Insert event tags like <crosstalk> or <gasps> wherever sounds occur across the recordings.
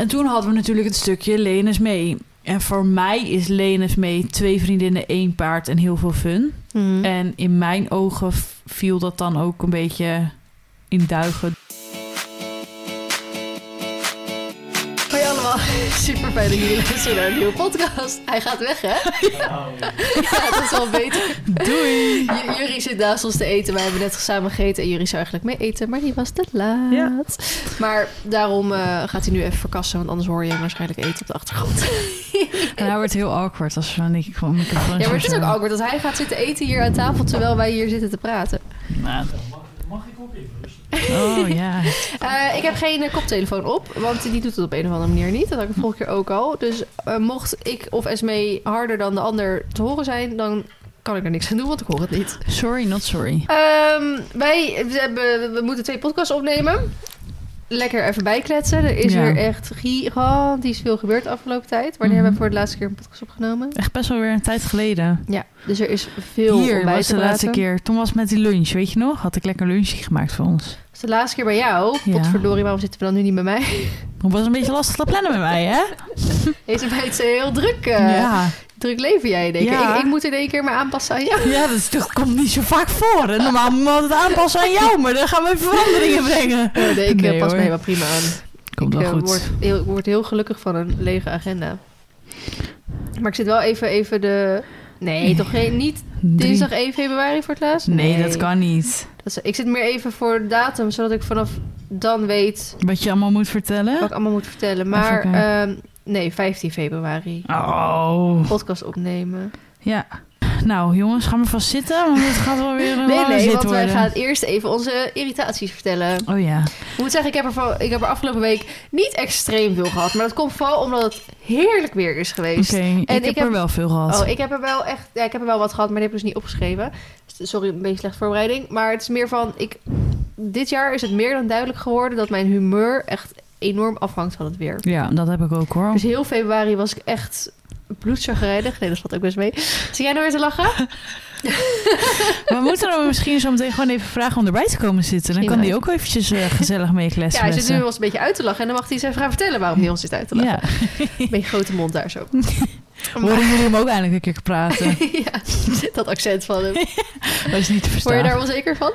En toen hadden we natuurlijk het stukje Lenes mee. En voor mij is Lenes mee twee vriendinnen, één paard en heel veel fun. Mhm. En in mijn ogen viel dat dan ook een beetje in duigen. Super fijn dat jullie luisteren naar een nieuwe podcast. Hij gaat weg, hè? Ja, dat is wel beter. Doei! J- Jury zit naast ons te eten. Wij hebben net samen gegeten en Jury zou eigenlijk mee eten, maar die was te laat. Ja. Maar daarom eh, gaat hij nu even verkassen, want anders hoor je hem waarschijnlijk eten op de achtergrond. En hij wordt heel awkward als we niet gewoon microfoon Ja, maar het is ook awkward dat hij gaat zitten eten hier aan tafel terwijl wij hier zitten te praten. Nou, Mag ik ook even? Oh ja. <laughs> Eh, ik heb geen eh, koptelefoon op, want die doet het op een of andere manier niet. Dat had ik de vorige keer ook al. Dus eh, mocht ik of Esmee harder dan de ander te horen zijn, dan kan ik er niks aan doen, want ik hoor het niet. Sorry, not sorry. Ehm, wij we hebben, we moeten twee podcasts opnemen. Lekker even bijkletsen. Er is Ja. weer echt gigantisch veel gebeurd de afgelopen tijd. Wanneer Mhm. hebben we voor de laatste keer een podcast opgenomen? Echt best wel weer een tijd geleden. Ja, dus er is veel om Hier bij was te de laatste keer. Toen was het met die lunch, weet je nog? Had ik lekker een lunchje gemaakt voor ons. Dus de laatste keer bij jou. Ja. Potverdorie, waarom zitten we dan nu niet bij mij? Het was een beetje lastig te plannen met mij, hè? <laughs> Deze bij het heel druk, eh, ja. Druk leven jij, denk ik. Ja. ik. Ik moet in één keer maar aanpassen aan jou. ja, dat, is, dat komt niet zo vaak voor. Normaal moet het aanpassen aan jou, maar dan gaan we even veranderingen brengen. <laughs> Nee, ik eh, Nee, pas hoor. mij wel prima aan. Komt ik wel eh, goed. Word, heel, ik word heel gelukkig van een lege agenda. Maar ik zit wel even, even de... Nee, toch geen, niet dinsdag 1 februari voor het laatst? Nee, dat kan niet. Dat is- ik zit meer even voor de datum, zodat ik vanaf dan weet Wat je allemaal moet vertellen. wat ik allemaal moet vertellen. Maar nee, 15 februari. Oh. Podcast opnemen. Ja. Nou, jongens, gaan we vast zitten, want het gaat wel weer een Nee, nee, want wij gaan eerst even onze irritaties vertellen. Oh ja. Ik moet zeggen, ik heb, er ik heb er afgelopen week niet extreem veel gehad. Maar dat komt vooral omdat het heerlijk weer is Oké, geweest. ik, ik heb heb- er wel veel gehad. Oh, ik heb er wel echt... Ja, ik heb er wel wat gehad, maar die heb ik dus niet opgeschreven. Sorry, een beetje slecht voorbereiding. Maar het is meer van... Ik, dit jaar is het meer dan duidelijk geworden... dat mijn humeur echt enorm afhangt van het weer. Ja, dat heb ik ook hoor. Dus heel februari was ik echt bloedzagrijdig. Nee, dat valt ook best mee. Zie jij nou weer te lachen? We <laughs> moeten hem misschien zo meteen gewoon even vragen om erbij te komen zitten. Dan kan die ook eventjes eh, gezellig meekletsen. Ja, hij met zit nu wel eens een beetje uit te lachen. En dan mag hij eens even gaan vertellen waarom hij ons zit uit te lachen. Ja. Beetje grote mond daar zo. <laughs> Horen jullie hem ook eindelijk een keer praten? <laughs> ja, dat accent van hem. Dat is niet te Word je verstaan. daar onzeker van?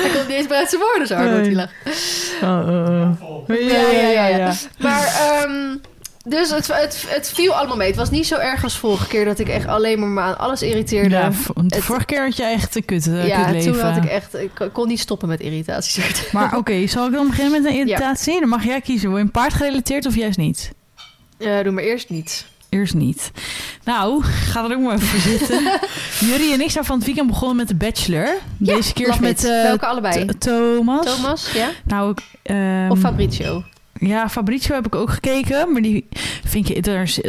Hij komt niet eens bij uit zijn woorden zo hard lachen. Oh, oh, oh. Ja, ja, ja, ja. Maar, ehm, dus het, het, het viel allemaal mee. Het was niet zo erg als vorige keer dat ik echt alleen maar me aan alles irriteerde. Ja, Ja, Het- vorige keer had je echt een kut, uh, kut leven. toen had ik echt... Ik kon niet stoppen met irritaties. <laughs> Maar oké, zal ik dan beginnen met een irritatie? Dan mag jij kiezen. Wil je een paard gerelateerd of juist niet? Ja, doe maar eerst niet. Eerst niet. Nou, ga er ook maar voor zitten. <laughs> Jullie en ik zijn van het weekend begonnen met de Bachelor. Deze keer met it. eh, Welke allebei? Thomas. Thomas, ja? Nou, ehm, Of Fabrizio? Ja, Fabrizio heb ik ook gekeken, maar die vind ik,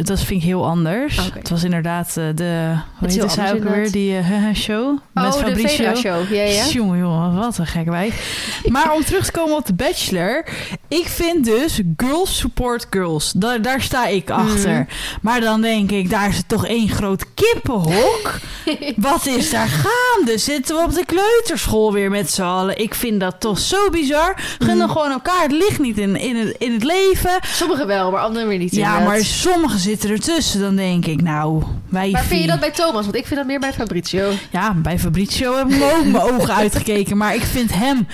dat vind ik heel anders. Het was inderdaad eh, de, hoe is heet het ook weer, die eh, <laughs> show met oh, de Fabrizio. Federa-show. Ja, ja. Jongen, jongen, wat een gek wij. <laughs> Maar om terug te komen op de Bachelor. Ik vind dus girls support girls. Daar, daar sta ik achter. Mhm. Maar dan denk ik, daar is het toch één groot kippenhok. <laughs> Wat is daar gaande? Zitten we op de kleuterschool weer met z'n allen? Ik vind dat toch zo bizar. Gun dan gewoon elkaar. Het ligt niet in, in, het, in het leven. Sommigen wel, maar anderen weer niet. Ja, maar sommigen zitten ertussen. Dan denk ik, nou, wij Maar vind je dat bij Thomas? Want ik vind dat meer bij Fabrizio. ja, bij Fabrizio heb ik ook mijn ogen uitgekeken. Maar ik vind hem...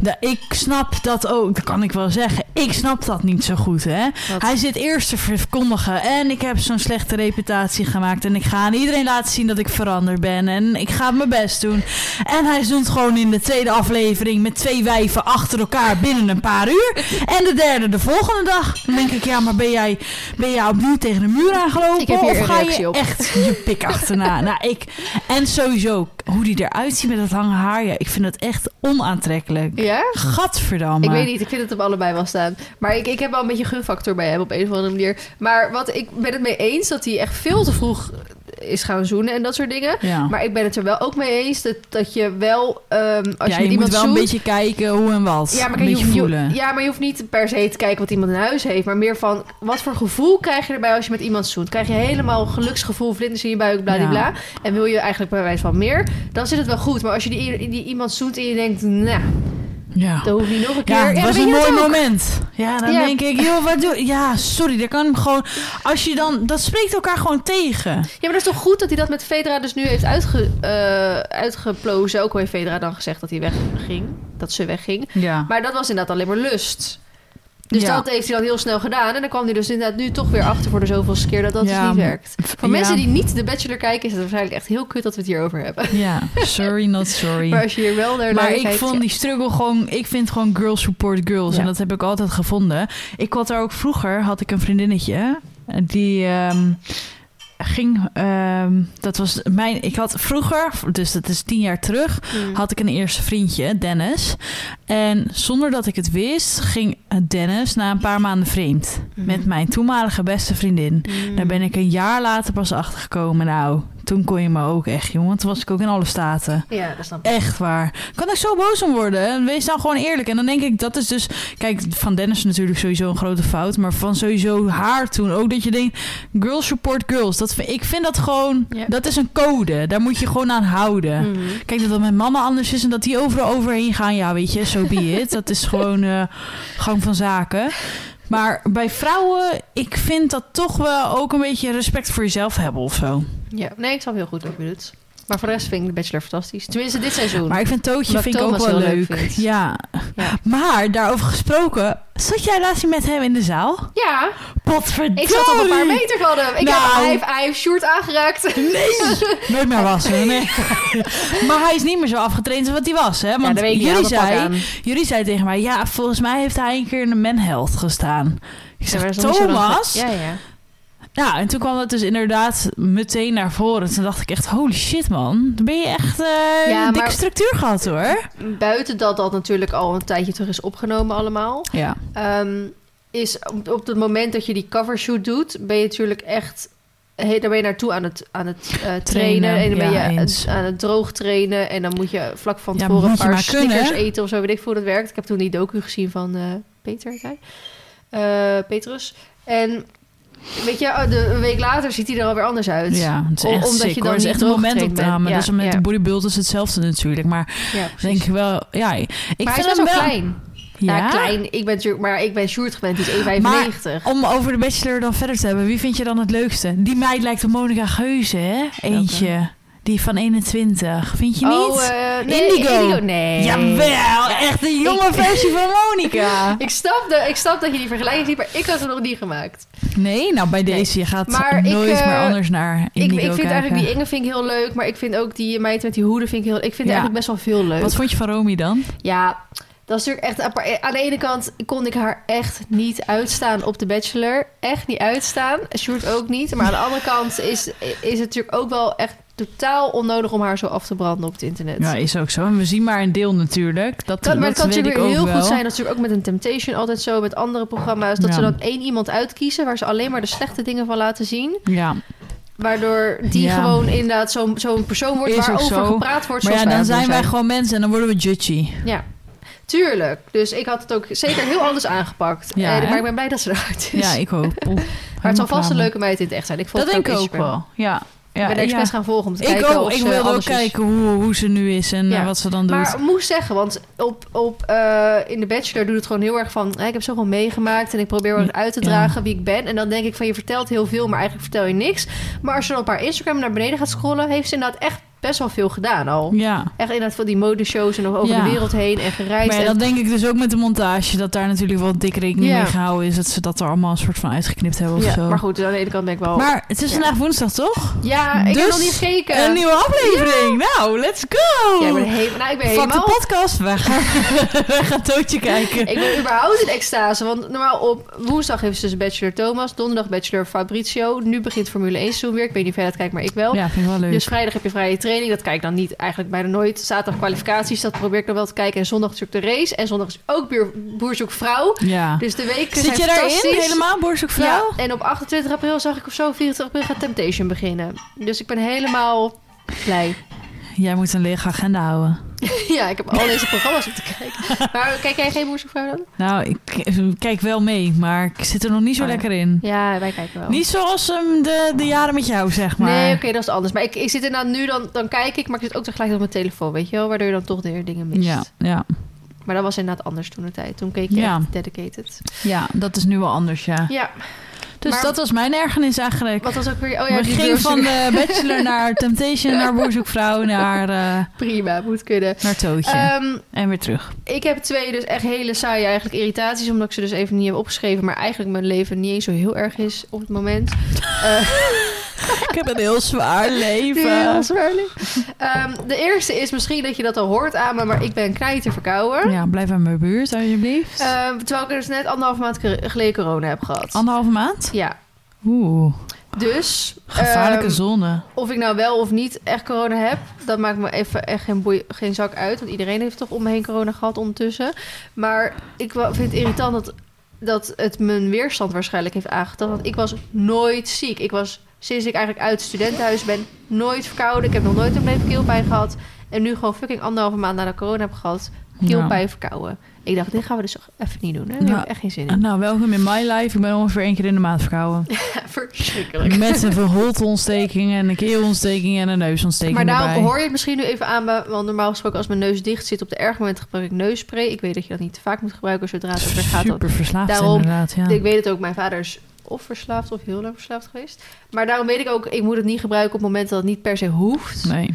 De, ik snap dat ook, dat kan ik wel zeggen. Ik snap dat niet zo goed, hè. Wat? Hij zit eerst te verkondigen. En ik heb zo'n slechte reputatie gemaakt. En ik ga aan iedereen laten zien dat ik veranderd ben. En ik ga mijn best doen. En hij doet gewoon in de tweede aflevering... met twee wijven achter elkaar binnen een paar uur. En de derde de volgende dag. Denk ik, ja, maar ben jij, ben jij opnieuw tegen de muur aangelopen? Of ga je op. echt je pik achterna? <laughs> nou, ik... En sowieso, hoe die eruit ziet met dat lange haar... Ja, ik vind het echt onaantrekkelijk. Ja? Gadverdamme. Ik weet niet, ik vind het op allebei wel staan. Maar ik, ik heb wel een beetje gunfactor bij hem op een of andere manier. Maar wat ik ben het mee eens dat hij echt veel te vroeg is gaan zoenen en dat soort dingen. Ja. Maar ik ben het er wel ook mee eens dat, dat je wel, ehm, als ja, je je moet iemand wel zoent... een beetje kijken hoe en wat. ja, maar een kijk, je, beetje hoeft- je- voelen. ja, maar je hoeft niet per se te kijken wat iemand in huis heeft. Maar meer van, wat voor gevoel krijg je erbij als je met iemand zoent? Krijg je helemaal geluksgevoel, vlinders in je buik, bladibla. En wil je eigenlijk bij wijze van meer? Dan zit het wel goed. Maar als je die, die iemand zoent en je denkt, nou... Dat hoeft niet nog een keer. Ja, het dan was een je mooi moment. Ja, dan Ja. denk ik, joh, wat doe Ja, sorry, dat kan hem gewoon... Als je dan... Dat spreekt elkaar gewoon tegen. Ja, maar dat is toch goed dat hij dat met Fedra dus nu heeft uitge, eh, uitgeplozen. Ook al heeft Fedra dan gezegd dat hij wegging. Dat ze wegging. Ja. Maar dat was inderdaad alleen maar lust. Dus Ja. dat heeft hij dan heel snel gedaan. En dan kwam hij dus inderdaad nu toch weer achter voor de zoveelste keer dat dat Ja, dus niet werkt. Voor ja. mensen die niet de Bachelor kijken, is het waarschijnlijk echt heel kut dat we het hierover hebben. Ja, sorry, not sorry. <laughs> Maar als je hier wel naar Maar ik kijkt, vond die struggle gewoon... Ik vind gewoon girls support girls. En dat heb ik altijd gevonden. Ik had daar ook vroeger... Had ik een vriendinnetje. Die ehm, ging... ehm, dat was mijn... Ik had vroeger... Dus dat is tien jaar terug... Hmm. had ik een eerste vriendje, Dennis. En zonder dat ik het wist, ging Dennis na een paar maanden vreemd. Mhm. Met mijn toenmalige beste vriendin. Hmm. Daar ben ik een jaar later pas achter gekomen. Nou, toen kon je me ook echt, jongen. Toen was ik ook in alle staten. Ja, dat snap ik. Echt waar. Kan ik zo boos om worden? Wees dan gewoon eerlijk. En dan denk ik, dat is dus... Kijk, van Dennis natuurlijk sowieso een grote fout. Maar van sowieso haar toen ook. Dat je denkt, girls support girls. Dat, vind- ik vind dat gewoon... Ja. Dat is een code. Daar moet je gewoon aan houden. Mhm. Kijk, dat dat met mannen anders is en dat die overal overheen gaan. Ja, weet je, so be it. Dat is gewoon eh, gang van zaken. Maar bij vrouwen, ik vind dat toch wel ook een beetje respect voor jezelf hebben of zo. Ja, nee, ik snap heel goed wat je bedoelt. Maar voor de rest vind ik de Bachelor fantastisch. Tenminste, dit seizoen. Maar ik vind Tootje vind ik ook wel leuk. Ja. Ja. Maar daarover gesproken, zat jij laatst met hem in de zaal? Ja, Potverdorie. ik zat op een paar meter van hem. Ik Nou. heb, hij, heeft, hij heeft Sjoerd aangeraakt. Nooit meer wassen. Nee. <laughs> maar hij is niet meer zo afgetraind als wat hij was, hè? Ja, Want jullie, zei, jullie zei tegen mij, ja, volgens mij heeft hij een keer in de manheld gestaan. Ik Ja, zeg, zo lang Thomas? Ja, ja. Ja, en toen kwam het dus inderdaad meteen naar voren. Toen dacht ik echt, holy shit man. Dan ben je echt eh Ja, een dikke structuur gehad hoor. Buiten dat dat natuurlijk al een tijdje terug is opgenomen allemaal. Ja. ehm, is op, op het moment dat je die covershoot doet, ben je natuurlijk echt... Daar ben je naartoe aan het, aan het eh, trainen. Trainen, En dan ben ja, je eens. aan het droog trainen. En dan moet je vlak van tevoren een paar kunnen, hè? eten of zo. Weet ik hoe dat werkt. Ik heb toen die docu gezien van eh, Peter, hij. Petrus. En weet je, oh, de, een week later ziet hij er alweer anders uit. Ja, het is Om- echt omdat sick, je dan Het is echt een momentopname. bent. dus met Ja, de ja. bodybuild is hetzelfde natuurlijk. Maar Ja, denk ik wel, ja, ik maar hij vind is best hem wel klein. Ja? Ja, klein. Ik ben, maar ik ben Sjoerd gewend, die is 1,95. Maar om over de Bachelor dan verder te hebben, wie vind je dan het leukste? Die meid lijkt op Monica Geuze, hè? Eentje. Die van 21. Vind je niet? Oh, eh, nee, Indigo. Nee. Jawel, echt een jonge <laughs> versie van Monica. Ik snap, de, ik snap dat je die vergelijking ziet, maar ik had hem nog niet gemaakt. Nee, nou bij Nee. deze, je gaat Maar ik, nooit eh, meer anders naar Ik, Indigo ik vind kijken. eigenlijk die Inge vind ik heel leuk, maar ik vind ook die meid met die hoeden vind ik heel... Ik vind Ja. eigenlijk best wel veel leuk. Wat vond je van Romy dan? Ja, dat is natuurlijk echt... Aan de ene kant kon ik haar echt niet uitstaan op The Bachelor. Echt niet uitstaan. Sjoerd ook niet. Maar aan de andere kant is, is het natuurlijk ook wel echt totaal onnodig om haar zo af te branden op het internet. Ja, is ook zo. En we zien maar een deel natuurlijk. Dat, Kan, maar het dat kan natuurlijk weer heel wel. goed zijn. Dat is natuurlijk ook met een Temptation altijd zo. Met andere programma's. Dat Ja. ze dan één iemand uitkiezen. Waar ze alleen maar de slechte dingen van laten zien. Ja, Waardoor die Ja. gewoon inderdaad zo'n zo'n persoon wordt. Is waarover zo. gepraat wordt. maar ja, dan zijn wij gewoon mensen en dan worden we judgy. Ja, tuurlijk. Dus ik had het ook zeker heel anders aangepakt. Ja, Eh, maar ik ben blij dat ze eruit is. Ja, ik ook. Oeh, <laughs> maar het zal vast een leuke meid in het echt zijn. Ik volg Dat het denk ik ook wel. Ja, ja, ik ben expres ja. gaan volgen om te Ik kijken ook. of Ik ze wilde ook is. kijken hoe, hoe ze nu is en Ja. eh, wat ze dan doet. Maar ik moest zeggen, want op, op, eh, in de Bachelor doet het gewoon heel erg van... ik heb zoveel meegemaakt en ik probeer wel uit te dragen wie ik ben. En dan denk ik van, je vertelt heel veel, maar eigenlijk vertel je niks. Maar als je dan op haar Instagram naar beneden gaat scrollen... heeft ze inderdaad echt best wel veel gedaan al. ja. Echt inderdaad van die modeshows en nog over Ja. de wereld heen en gereisd. Maar ja, en- dat denk ik dus ook met de montage. Dat daar natuurlijk wel dik rekening Ja. mee gehouden is. Dat ze dat er allemaal een soort van uitgeknipt hebben of ja, zo. maar goed, aan de ene kant ben ik wel... Maar het is vandaag woensdag, toch? ja, ik heb Dus nog niet gekeken. Een nieuwe aflevering. Nou, let's go! Ja, ik ben, he- nou, ik ben Fuck de helemaal... podcast. We gaan, <laughs> we gaan Tootje kijken. Ik ben überhaupt in extase. Want normaal op woensdag heeft ze dus Bachelor Thomas. Donderdag Bachelor Fabrizio. Nu begint Formule 1 seizoen weer. Ik weet niet of jij dat kijkt, maar ik wel. Ja, vind ik wel leuk. Dus vrijdag heb je vrije training. Dat kijk ik dan niet eigenlijk bijna nooit. Zaterdag kwalificaties. Dat probeer ik dan wel te kijken. En zondag natuurlijk de race. En zondag is ook weer boerzoek vrouw. ja. Dus de weken Zit je daarin helemaal, boerzoekvrouw? Ja, en op 28 april zag ik of zo, 24 april gaat Temptation beginnen. Dus ik ben helemaal blij. Jij moet een lege agenda houden. <laughs> ja, ik heb al deze programma's om te kijken. <laughs> Maar kijk jij geen boerzoek vrouw dan? Nou, ik eh, kijk wel mee, maar ik zit er nog niet zo Oh, ja. lekker in. Ja, wij kijken wel. Niet zoals ehm, de, de jaren met jou, zeg maar. Nee, oké, dat is anders. Maar ik, ik zit inderdaad nu, dan, dan kijk ik, maar ik zit ook tegelijk op mijn telefoon, weet je wel? Waardoor je dan toch weer dingen mist. Ja, ja. Maar dat was inderdaad anders toen de tijd. Toen keek je Ja. echt dedicated. Ja, dat is nu wel anders, ja. Ja, Dus Maar- dat was mijn ergernis eigenlijk. wat was ook weer... Oh ja, We gingen van de <laughs> Bachelor naar Temptation, naar Boerzoekvrouw, naar, eh Prima, moet kunnen. naar Tootje. Ehm, en weer terug. ik heb twee dus echt hele saaie eigenlijk irritaties... omdat ik ze dus even niet heb opgeschreven... maar eigenlijk mijn leven niet eens zo heel erg is op het moment. <laughs> Eh, Ik heb een heel zwaar leven. Heel zwaarlijk. Ehm, de eerste is misschien dat je dat al hoort aan me... maar ik ben knijter verkouden. Ja, blijf aan mijn buurt, alsjeblieft. Ehm, terwijl ik dus net anderhalve maand ge- geleden corona heb gehad. Anderhalve maand? Ja, Oeh, dus... gevaarlijke ehm, zone. Of ik nou wel of niet echt corona heb, dat maakt me even echt geen, boei, geen zak uit. Want iedereen heeft toch om me heen corona gehad ondertussen. Maar ik vind het irritant dat, dat het mijn weerstand waarschijnlijk heeft aangetast. Want ik was nooit ziek. Ik was sinds ik eigenlijk uit het studentenhuis ben nooit verkouden. Ik heb nog nooit een leven keelpijn gehad. En nu gewoon fucking anderhalve maand nadat ik corona heb gehad, keelpijn verkouden. Ik dacht, dit gaan we dus even niet doen. Hè? Daar heb Nou, ik echt geen zin Nou, in. nou, welkom in my life. Ik ben ongeveer één keer in de maand verkouden. <laughs> Verschrikkelijk. Met een verholteontsteking en een keelontsteking en een neusontsteking Maar daarom erbij. hoor je het misschien nu even aan me. Want normaal gesproken als mijn neus dicht zit op de erg moment gebruik ik neusspray. Ik weet dat je dat niet te vaak moet gebruiken zodra het over gaat. Super verslaafd Daarom- inderdaad, ja. Ik weet het ook, mijn vader is of verslaafd of heel lang verslaafd geweest. Maar daarom weet ik ook, ik moet het niet gebruiken op het moment dat het niet per se hoeft. Nee.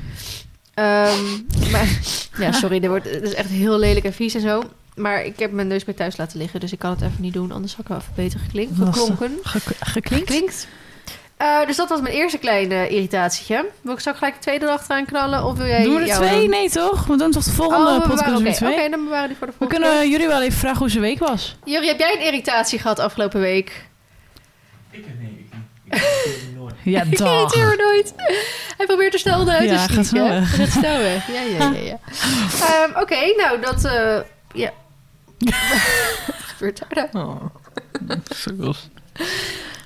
Ehm, <laughs> maar ja, sorry, dit, wordt, het is echt heel lelijk en vies en zo. Maar ik heb mijn neusspray thuis laten liggen, dus ik kan het even niet doen. Anders had ik wel even beter geklink, Lastig. geklonken. Ge- geklinkt? Klinkt. Eh, dus dat was mijn eerste kleine irritatietje. Wil ik zo gelijk de tweede erachteraan knallen? Of wil jij Doen we er twee? doen? Nee, toch? We doen toch de volgende Oh, we podcast Oké, twee? Oké, dan bewaren die voor de We volgende. kunnen jullie wel even vragen hoe zijn week was. Juri, heb jij een irritatie gehad afgelopen week? Ik heb niet. Ja, Ik irriteer me nooit. Hij probeert er snel uit Ja, te gaat schieten. snel weg. Gaat snel weg. Ja, ja, ja. ja. <laughs> Ehm, Oké, nou dat... eh ja. <laughs> Gebeurt daar dan?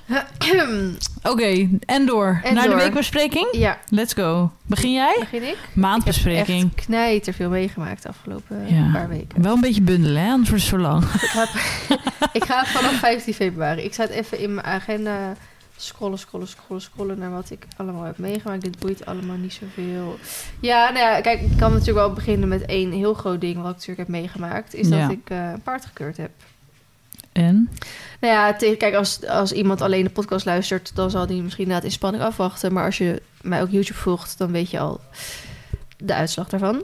<clears throat> Oké, en door. En Naar de weekbespreking? ja, Let's go. Begin jij? begin ik? Maandbespreking. Ik heb echt knijter veel meegemaakt de afgelopen Ja. paar weken. Wel een beetje bundelen, hè? Anders wordt het zo lang. Ik ga, <laughs> ik ga vanaf 15 februari. Ik zat even in mijn agenda scrollen, scrollen, scrollen, scrollen naar wat ik allemaal heb meegemaakt. Dit boeit allemaal niet zoveel. Ja, nou ja, kijk, ik kan natuurlijk wel beginnen met één heel groot ding wat ik natuurlijk heb meegemaakt. Is Ja. dat ik eh, een paard gekeurd heb. En? Nou ja, te- kijk, als, als iemand alleen de podcast luistert, dan zal die misschien het in spanning afwachten. Maar als je mij ook YouTube volgt, dan weet je al de uitslag daarvan.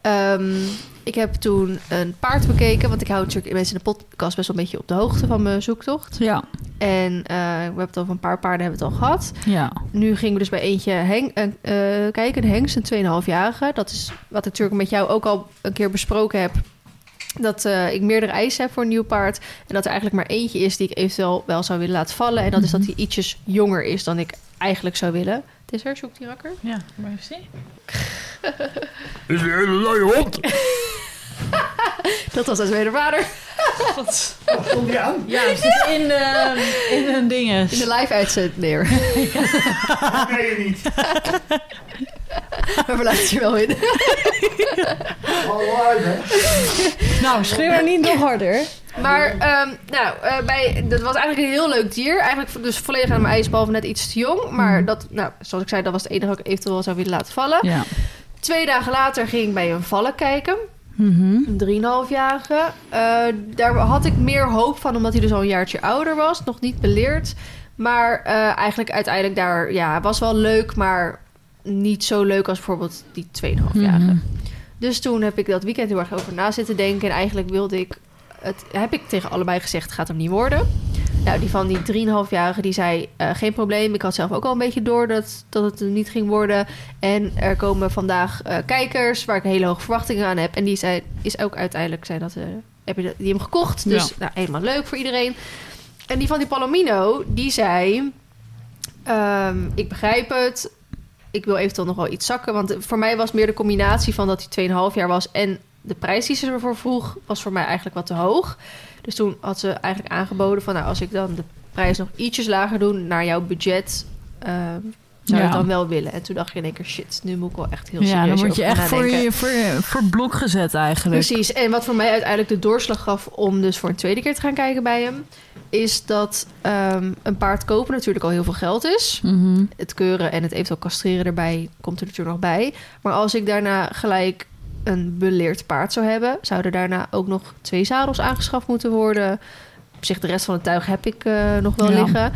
Ehm, ik heb toen een paard bekeken, want ik hou natuurlijk mensen in de podcast best wel een beetje op de hoogte van mijn zoektocht. Ja. En eh, we hebben het over een paar paarden hebben we het al gehad. Ja. Nu gingen we dus bij eentje heng, eh, eh, kijken, een hengst, een 2,5-jarige. Dat is wat ik natuurlijk met jou ook al een keer besproken heb. Dat eh, ik meerdere eisen heb voor een nieuw paard. En dat er eigenlijk maar eentje is die ik eventueel wel zou willen laten vallen. En dat is dat hij ietsjes jonger is dan ik eigenlijk zou willen. Het is er, zoekt die rakker. Ja, maar even zien. <laughs> Is weer een hele luie hond. <laughs> <laughs> Dat was dus weer de vader. Kom je aan? Ja, zit in, ehm, in een dinges. In de live uitzet neer. <laughs> Dat kan je niet. maar we laten je wel in. Nou, schreeuw er niet nog harder. Maar ehm, nou, eh, bij, dat was eigenlijk een heel leuk dier. Eigenlijk dus volledig aan mijn eisen, behalve net iets te jong. Maar dat, nou, zoals ik zei, dat was het enige wat ik eventueel zou willen laten vallen. Ja. Twee dagen later ging ik bij een vallen kijken. Een 3,5-jarige. Eh, daar had ik meer hoop van, omdat hij dus al een jaartje ouder was. Nog niet beleerd. Maar eh, eigenlijk uiteindelijk daar... Ja, was wel leuk, maar niet zo leuk als bijvoorbeeld die 2,5-jarige. Mhm. Dus toen heb ik dat weekend heel erg over na zitten denken. En eigenlijk wilde ik... Het, heb ik tegen allebei gezegd, het gaat hem niet worden. Nou, die van die 3,5-jarige die zei... eh, geen probleem, ik had zelf ook al een beetje door dat, dat het hem niet ging worden. En er komen vandaag eh, kijkers waar ik hele hoge verwachtingen aan heb. En die zei, is ook uiteindelijk... Zijn dat, eh, heb je de- die hem gekocht. Dus Ja. nou, helemaal leuk voor iedereen. En die van die Palomino, die zei... ehm, ik begrijp het. Ik wil eventueel nog wel iets zakken. Want voor mij was meer de combinatie van dat hij 2,5 jaar was... en de prijs die ze ervoor vroeg, was voor mij eigenlijk wat te hoog. Dus toen had ze eigenlijk aangeboden van... nou, als ik dan de prijs nog ietsjes lager doe naar jouw budget... ehm, zou Ja. dan wel willen. En toen dacht je in één keer, shit, nu moet ik wel echt heel serieus Ja, dan word je echt voor, je, voor, je- voor blok gezet eigenlijk. Precies. En wat voor mij uiteindelijk de doorslag gaf om dus voor een tweede keer te gaan kijken bij hem, is dat ehm, een paard kopen natuurlijk al heel veel geld is. Mhm. Het keuren en het eventueel castreren erbij komt er natuurlijk nog bij. Maar als ik daarna gelijk een beleerd paard zou hebben, zouden daarna ook nog twee zadels aangeschaft moeten worden. Op zich, de rest van het tuig heb ik eh, nog wel Ja. liggen.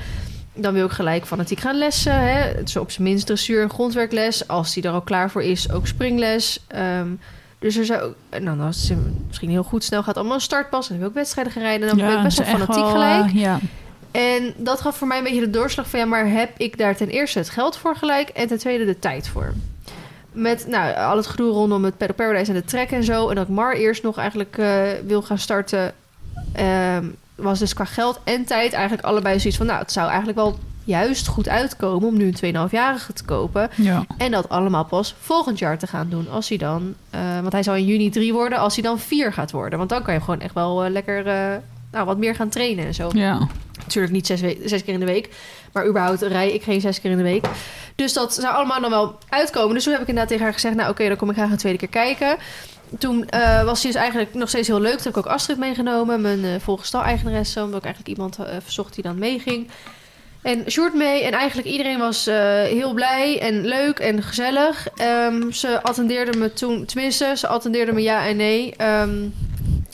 Dan wil ik gelijk fanatiek gaan lessen. Hè? Dus op zijn minst dressuur en grondwerkles. Als die er al klaar voor is, ook springles. Ehm, dus er zou... en dan als het misschien heel goed snel gaat, allemaal een startpas. En dan wil ik wedstrijden gaan rijden. Dan ben ik best wel ze echt fanatiek wel, gelijk. eh, ja. En dat gaf voor mij een beetje de doorslag van... ja, maar heb ik daar ten eerste het geld voor gelijk... en ten tweede de tijd voor? Met nou, al het gedoe rondom het Pedal Paradise en de trek en zo... en dat Mar eerst nog eigenlijk eh, wil gaan starten... ehm, was dus qua geld en tijd eigenlijk allebei zoiets van... nou, het zou eigenlijk wel juist goed uitkomen... om nu een 2,5-jarige te kopen... Ja. en dat allemaal pas volgend jaar te gaan doen. Als hij dan... eh, want hij zou in juni 3 worden... als hij dan 4 gaat worden. Want dan kan je hem gewoon echt wel eh, lekker... eh, nou, wat meer gaan trainen en zo. ja. Natuurlijk niet zes, zes keer in de week. Maar überhaupt rij ik geen zes keer in de week. Dus dat zou allemaal dan wel uitkomen. Dus toen heb ik inderdaad tegen haar gezegd... nou oké, dan kom ik graag een tweede keer kijken. Toen eh, was hij dus eigenlijk nog steeds heel leuk. Toen heb ik ook Astrid meegenomen. Mijn uh, volgestal-eigenaresse. Omdat ik eigenlijk iemand eh, verzocht die dan meeging. En Sjoerd mee. En eigenlijk iedereen was eh, heel blij en leuk en gezellig. Ehm, ze attendeerde me toen... Tenminste, ze attendeerde me ja en nee. Ehm,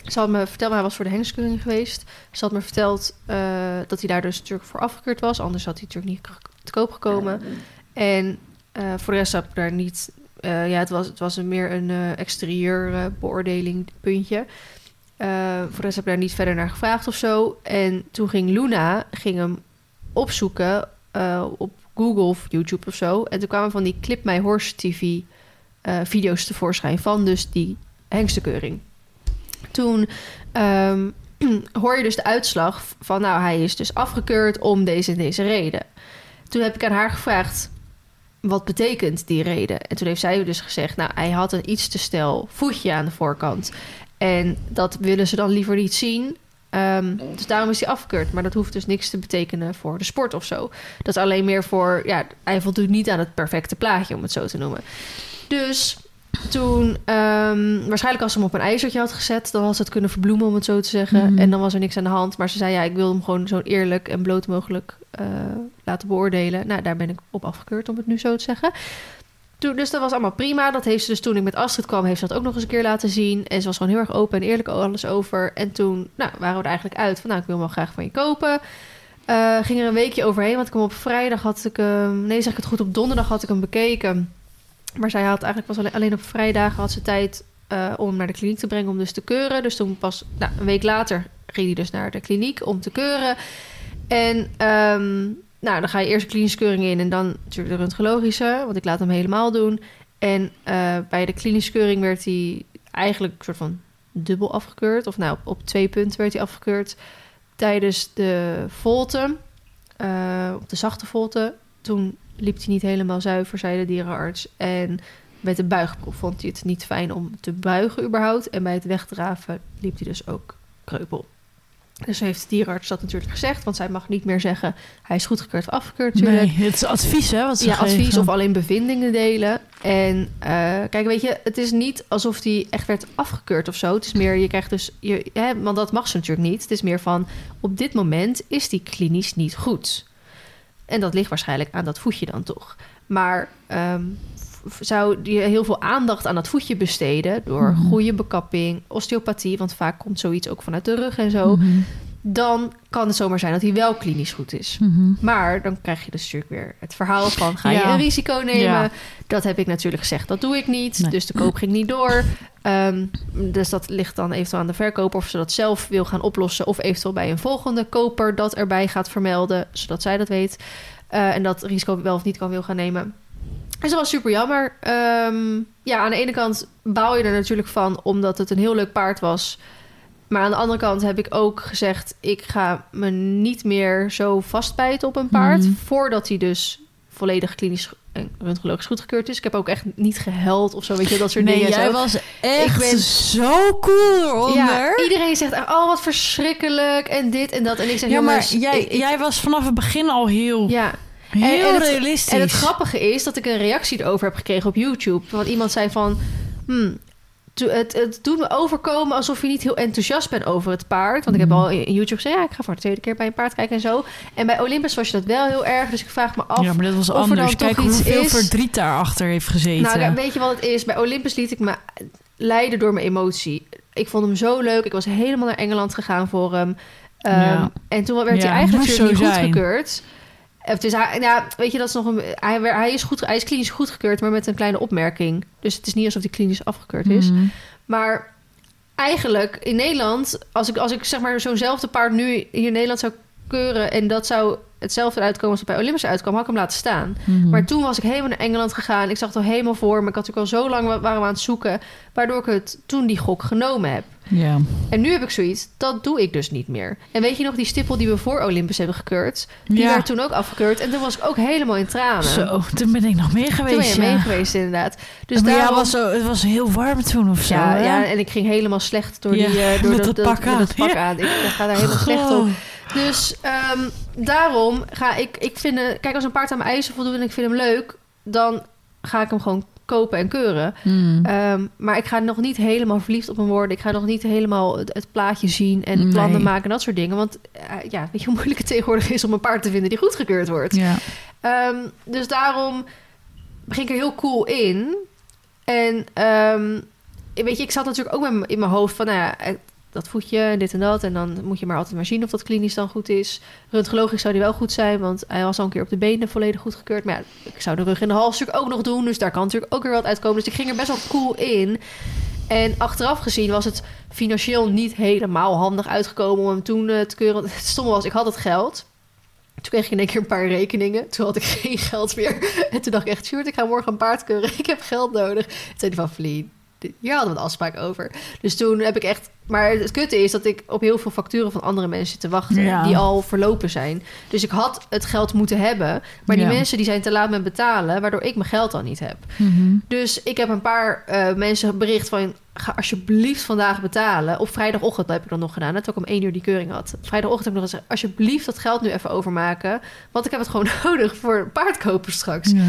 ze had me verteld, hij was voor de hengskeuring geweest. Ze had me verteld eh, dat hij daar dus natuurlijk voor afgekeurd was. Anders had hij natuurlijk niet te koop gekomen. En eh, voor de rest heb ik daar niet... eh, ja, het was, het was een meer een exterieur beoordeling puntje. Voor de rest heb ik daar niet verder naar gevraagd of zo. En toen ging Luna ging hem opzoeken op Google of YouTube of zo. En toen kwamen van die Clip My Horse TV video's tevoorschijn van dus die hengstenkeuring. Toen ehm, <clears throat> hoor je dus de uitslag van... nou, hij is dus afgekeurd om deze en deze reden. Toen heb ik aan haar gevraagd... wat betekent die reden? En toen heeft zij dus gezegd... nou, hij had een iets te stel voetje aan de voorkant. En dat willen ze dan liever niet zien... Ehm, dus daarom is hij afgekeurd. Maar dat hoeft dus niks te betekenen voor de sport of zo. Dat is alleen meer voor... Ja, hij voldoet niet aan het perfecte plaatje, om het zo te noemen. Dus toen... ehm, waarschijnlijk als ze hem op een ijzertje had gezet... dan had ze het kunnen verbloemen, om het zo te zeggen. Mhm. En dan was er niks aan de hand. Maar ze zei, ja, ik wil hem gewoon zo eerlijk en bloot mogelijk eh, laten beoordelen. Nou, daar ben ik op afgekeurd, om het nu zo te zeggen. Toen, dus dat was allemaal prima. Dat heeft ze dus toen ik met Astrid kwam, heeft ze dat ook nog eens een keer laten zien. En ze was gewoon heel erg open en eerlijk alles over. En toen nou, waren we er eigenlijk uit van, nou, ik wil hem wel graag van je kopen. Eh, ging er een weekje overheen, want ik hem op vrijdag had ik hem... Nee, zeg ik het goed, op donderdag had ik hem bekeken. Maar zij had eigenlijk pas alleen, alleen op vrijdagen had ze tijd eh, om naar de kliniek te brengen om dus te keuren. Dus toen pas nou, een week later ging hij dus naar de kliniek om te keuren. En ehm, nou, dan ga je eerst de klinische keuring in en dan natuurlijk de röntgenologische, want ik laat hem helemaal doen. En eh, bij de klinische keuring werd hij eigenlijk een soort van dubbel afgekeurd. Of nou, op, op twee punten werd hij afgekeurd. Tijdens de volte, eh, op de zachte volte, toen liep hij niet helemaal zuiver, zei de dierenarts. En met de buigproef vond hij het niet fijn om te buigen überhaupt. En bij het wegdraven liep hij dus ook kreupel. Dus heeft de dierenarts dat natuurlijk gezegd, want zij mag niet meer zeggen... hij is goedgekeurd of afgekeurd natuurlijk. Nee, het is advies, hè? Wat ze Ja, geven. advies of alleen bevindingen delen. En eh, kijk, weet je, het is niet alsof die echt werd afgekeurd of zo. Het is meer, je krijgt dus, je, hè, want dat mag ze natuurlijk niet. Het is meer van, op dit moment is die klinisch niet goed. En dat ligt waarschijnlijk aan dat voetje dan toch. Maar ehm, zou je heel veel aandacht aan dat voetje besteden... door Mhm. goede bekapping, osteopathie... want vaak komt zoiets ook vanuit de rug en zo... Mhm. Dan kan het zomaar zijn dat hij wel klinisch goed is. Mhm. Maar dan krijg je dus natuurlijk weer het verhaal van... ga je een risico nemen? Ja. Dat heb ik natuurlijk gezegd, dat doe ik niet. Nee. Dus de koop ging niet door. Ehm, dus dat ligt dan eventueel aan de verkoper... of ze dat zelf wil gaan oplossen... of eventueel bij een volgende koper dat erbij gaat vermelden... zodat zij dat weet. Eh, en dat risico wel of niet kan wil gaan nemen. Dus dat was super jammer. Ehm, ja, aan de ene kant baal je er natuurlijk van... omdat het een heel leuk paard was... Maar aan de andere kant heb ik ook gezegd... ik ga me niet meer zo vastbijten op een paard... Mhm. voordat hij dus volledig klinisch en röntgenologisch goedgekeurd is. Ik heb ook echt niet gehuild of zo, weet je, dat soort Nee, dingen. jij zo. was echt Ik ben- zo cool eronder. Ja, iedereen zegt, oh wat verschrikkelijk en dit en dat. En ik zeg, Ja, maar jongens, jij, ik- jij was vanaf het begin al heel, ja, heel en realistisch. En het grappige is dat ik een reactie erover heb gekregen op YouTube. Want iemand zei van... Hmm, het, het doet me overkomen alsof je niet heel enthousiast bent over het paard. Want ik heb Mhm. al in YouTube gezegd... ja, ik ga voor de tweede keer bij een paard kijken en zo. En bij Olympus was je dat wel heel erg. Dus ik vraag me af... ja, maar dat was of er dan anders. toch Kijk iets hoeveel is- verdriet daarachter heeft gezeten. Nou, weet je wat het is? Bij Olympus liet ik me leiden door mijn emotie. Ik vond hem zo leuk. Ik was helemaal naar Engeland gegaan voor hem. Ehm, Ja. En toen werd Ja, hij eigenlijk niet goedgekeurd. Het is, hij, ja, weet je, dat is nog een, hij, hij, is goed, hij is klinisch goedgekeurd, maar met een kleine opmerking. Dus het is niet alsof hij klinisch afgekeurd is. Mhm. Maar eigenlijk in Nederland, als ik, als ik zeg maar zo'nzelfde paard nu hier in Nederland zou keuren en dat zou hetzelfde uitkomen als het bij Olympus uitkwam, had ik hem laten staan. Mhm. Maar toen was ik helemaal naar Engeland gegaan. Ik zag het al helemaal voor me. Ik had natuurlijk al zo lang wa- waren we aan het zoeken, waardoor ik het toen die gok genomen heb. Ja. En nu heb ik zoiets, dat doe ik dus niet meer. En weet je nog, die stippel die we voor Olympus hebben gekeurd, die Ja. werd toen ook afgekeurd. En toen was ik ook helemaal in tranen. Zo, toen ben ik nog meer geweest. toen ben je ja. mee geweest, inderdaad. Dus maar ja, was zo, het was heel warm toen of zo. ja, hè? ja, en ik ging helemaal slecht door, die, eh, <laughs> door dat, dat pak aan. dat pak aan. Ik, ik ga daar helemaal slecht op. Dus ehm, daarom ga ik... ik vind, eh, kijk, als een paard aan mijn eisen voldoet en ik vind hem leuk... dan ga ik hem gewoon kopen en keuren. Mm. Ehm, maar ik ga nog niet helemaal verliefd op hem worden. Ik ga nog niet helemaal het, het plaatje zien en Nee. plannen maken en dat soort dingen. Want eh, ja, weet je hoe moeilijk het tegenwoordig is om een paard te vinden die goedgekeurd wordt. ja. Ehm, dus daarom begin ik er heel cool in. En weet je, ik zat natuurlijk ook in mijn hoofd van, nou ja, dat voetje dit en dat. En dan moet je maar altijd maar zien of dat klinisch dan goed is. Röntgenologisch zou die wel goed zijn, want hij was al een keer op de benen volledig goedgekeurd. Maar ja, ik zou de rug en de hals natuurlijk ook nog doen. Dus daar kan natuurlijk ook weer wat uitkomen. Dus ik ging er best wel cool in. En achteraf gezien was het financieel niet helemaal handig uitgekomen om hem toen eh, te keuren. <laughs> Het stomme was, ik had het geld. Toen kreeg ik in één keer een paar rekeningen. Toen had ik <laughs> geen geld meer. En toen dacht ik echt, Sjoerd, ik ga morgen een paard keuren. <laughs> Ik heb geld nodig. Toen zei hij van, Vlie, hier hadden we een afspraak over. Dus toen heb ik echt... Maar het kutte is dat ik op heel veel facturen van andere mensen te wachten. Ja. Die al verlopen zijn. Dus ik had het geld moeten hebben. Maar die Ja. mensen die zijn te laat met betalen. Waardoor ik mijn geld al niet heb. Mhm. Dus ik heb een paar eh, mensen bericht van... ga alsjeblieft vandaag betalen. Op vrijdagochtend dat heb ik dan nog gedaan. Net ook om één uur die keuring had. Vrijdagochtend heb ik nog gezegd... alsjeblieft dat geld nu even overmaken. Want ik heb het gewoon <laughs> nodig voor paardkopen straks. Ja.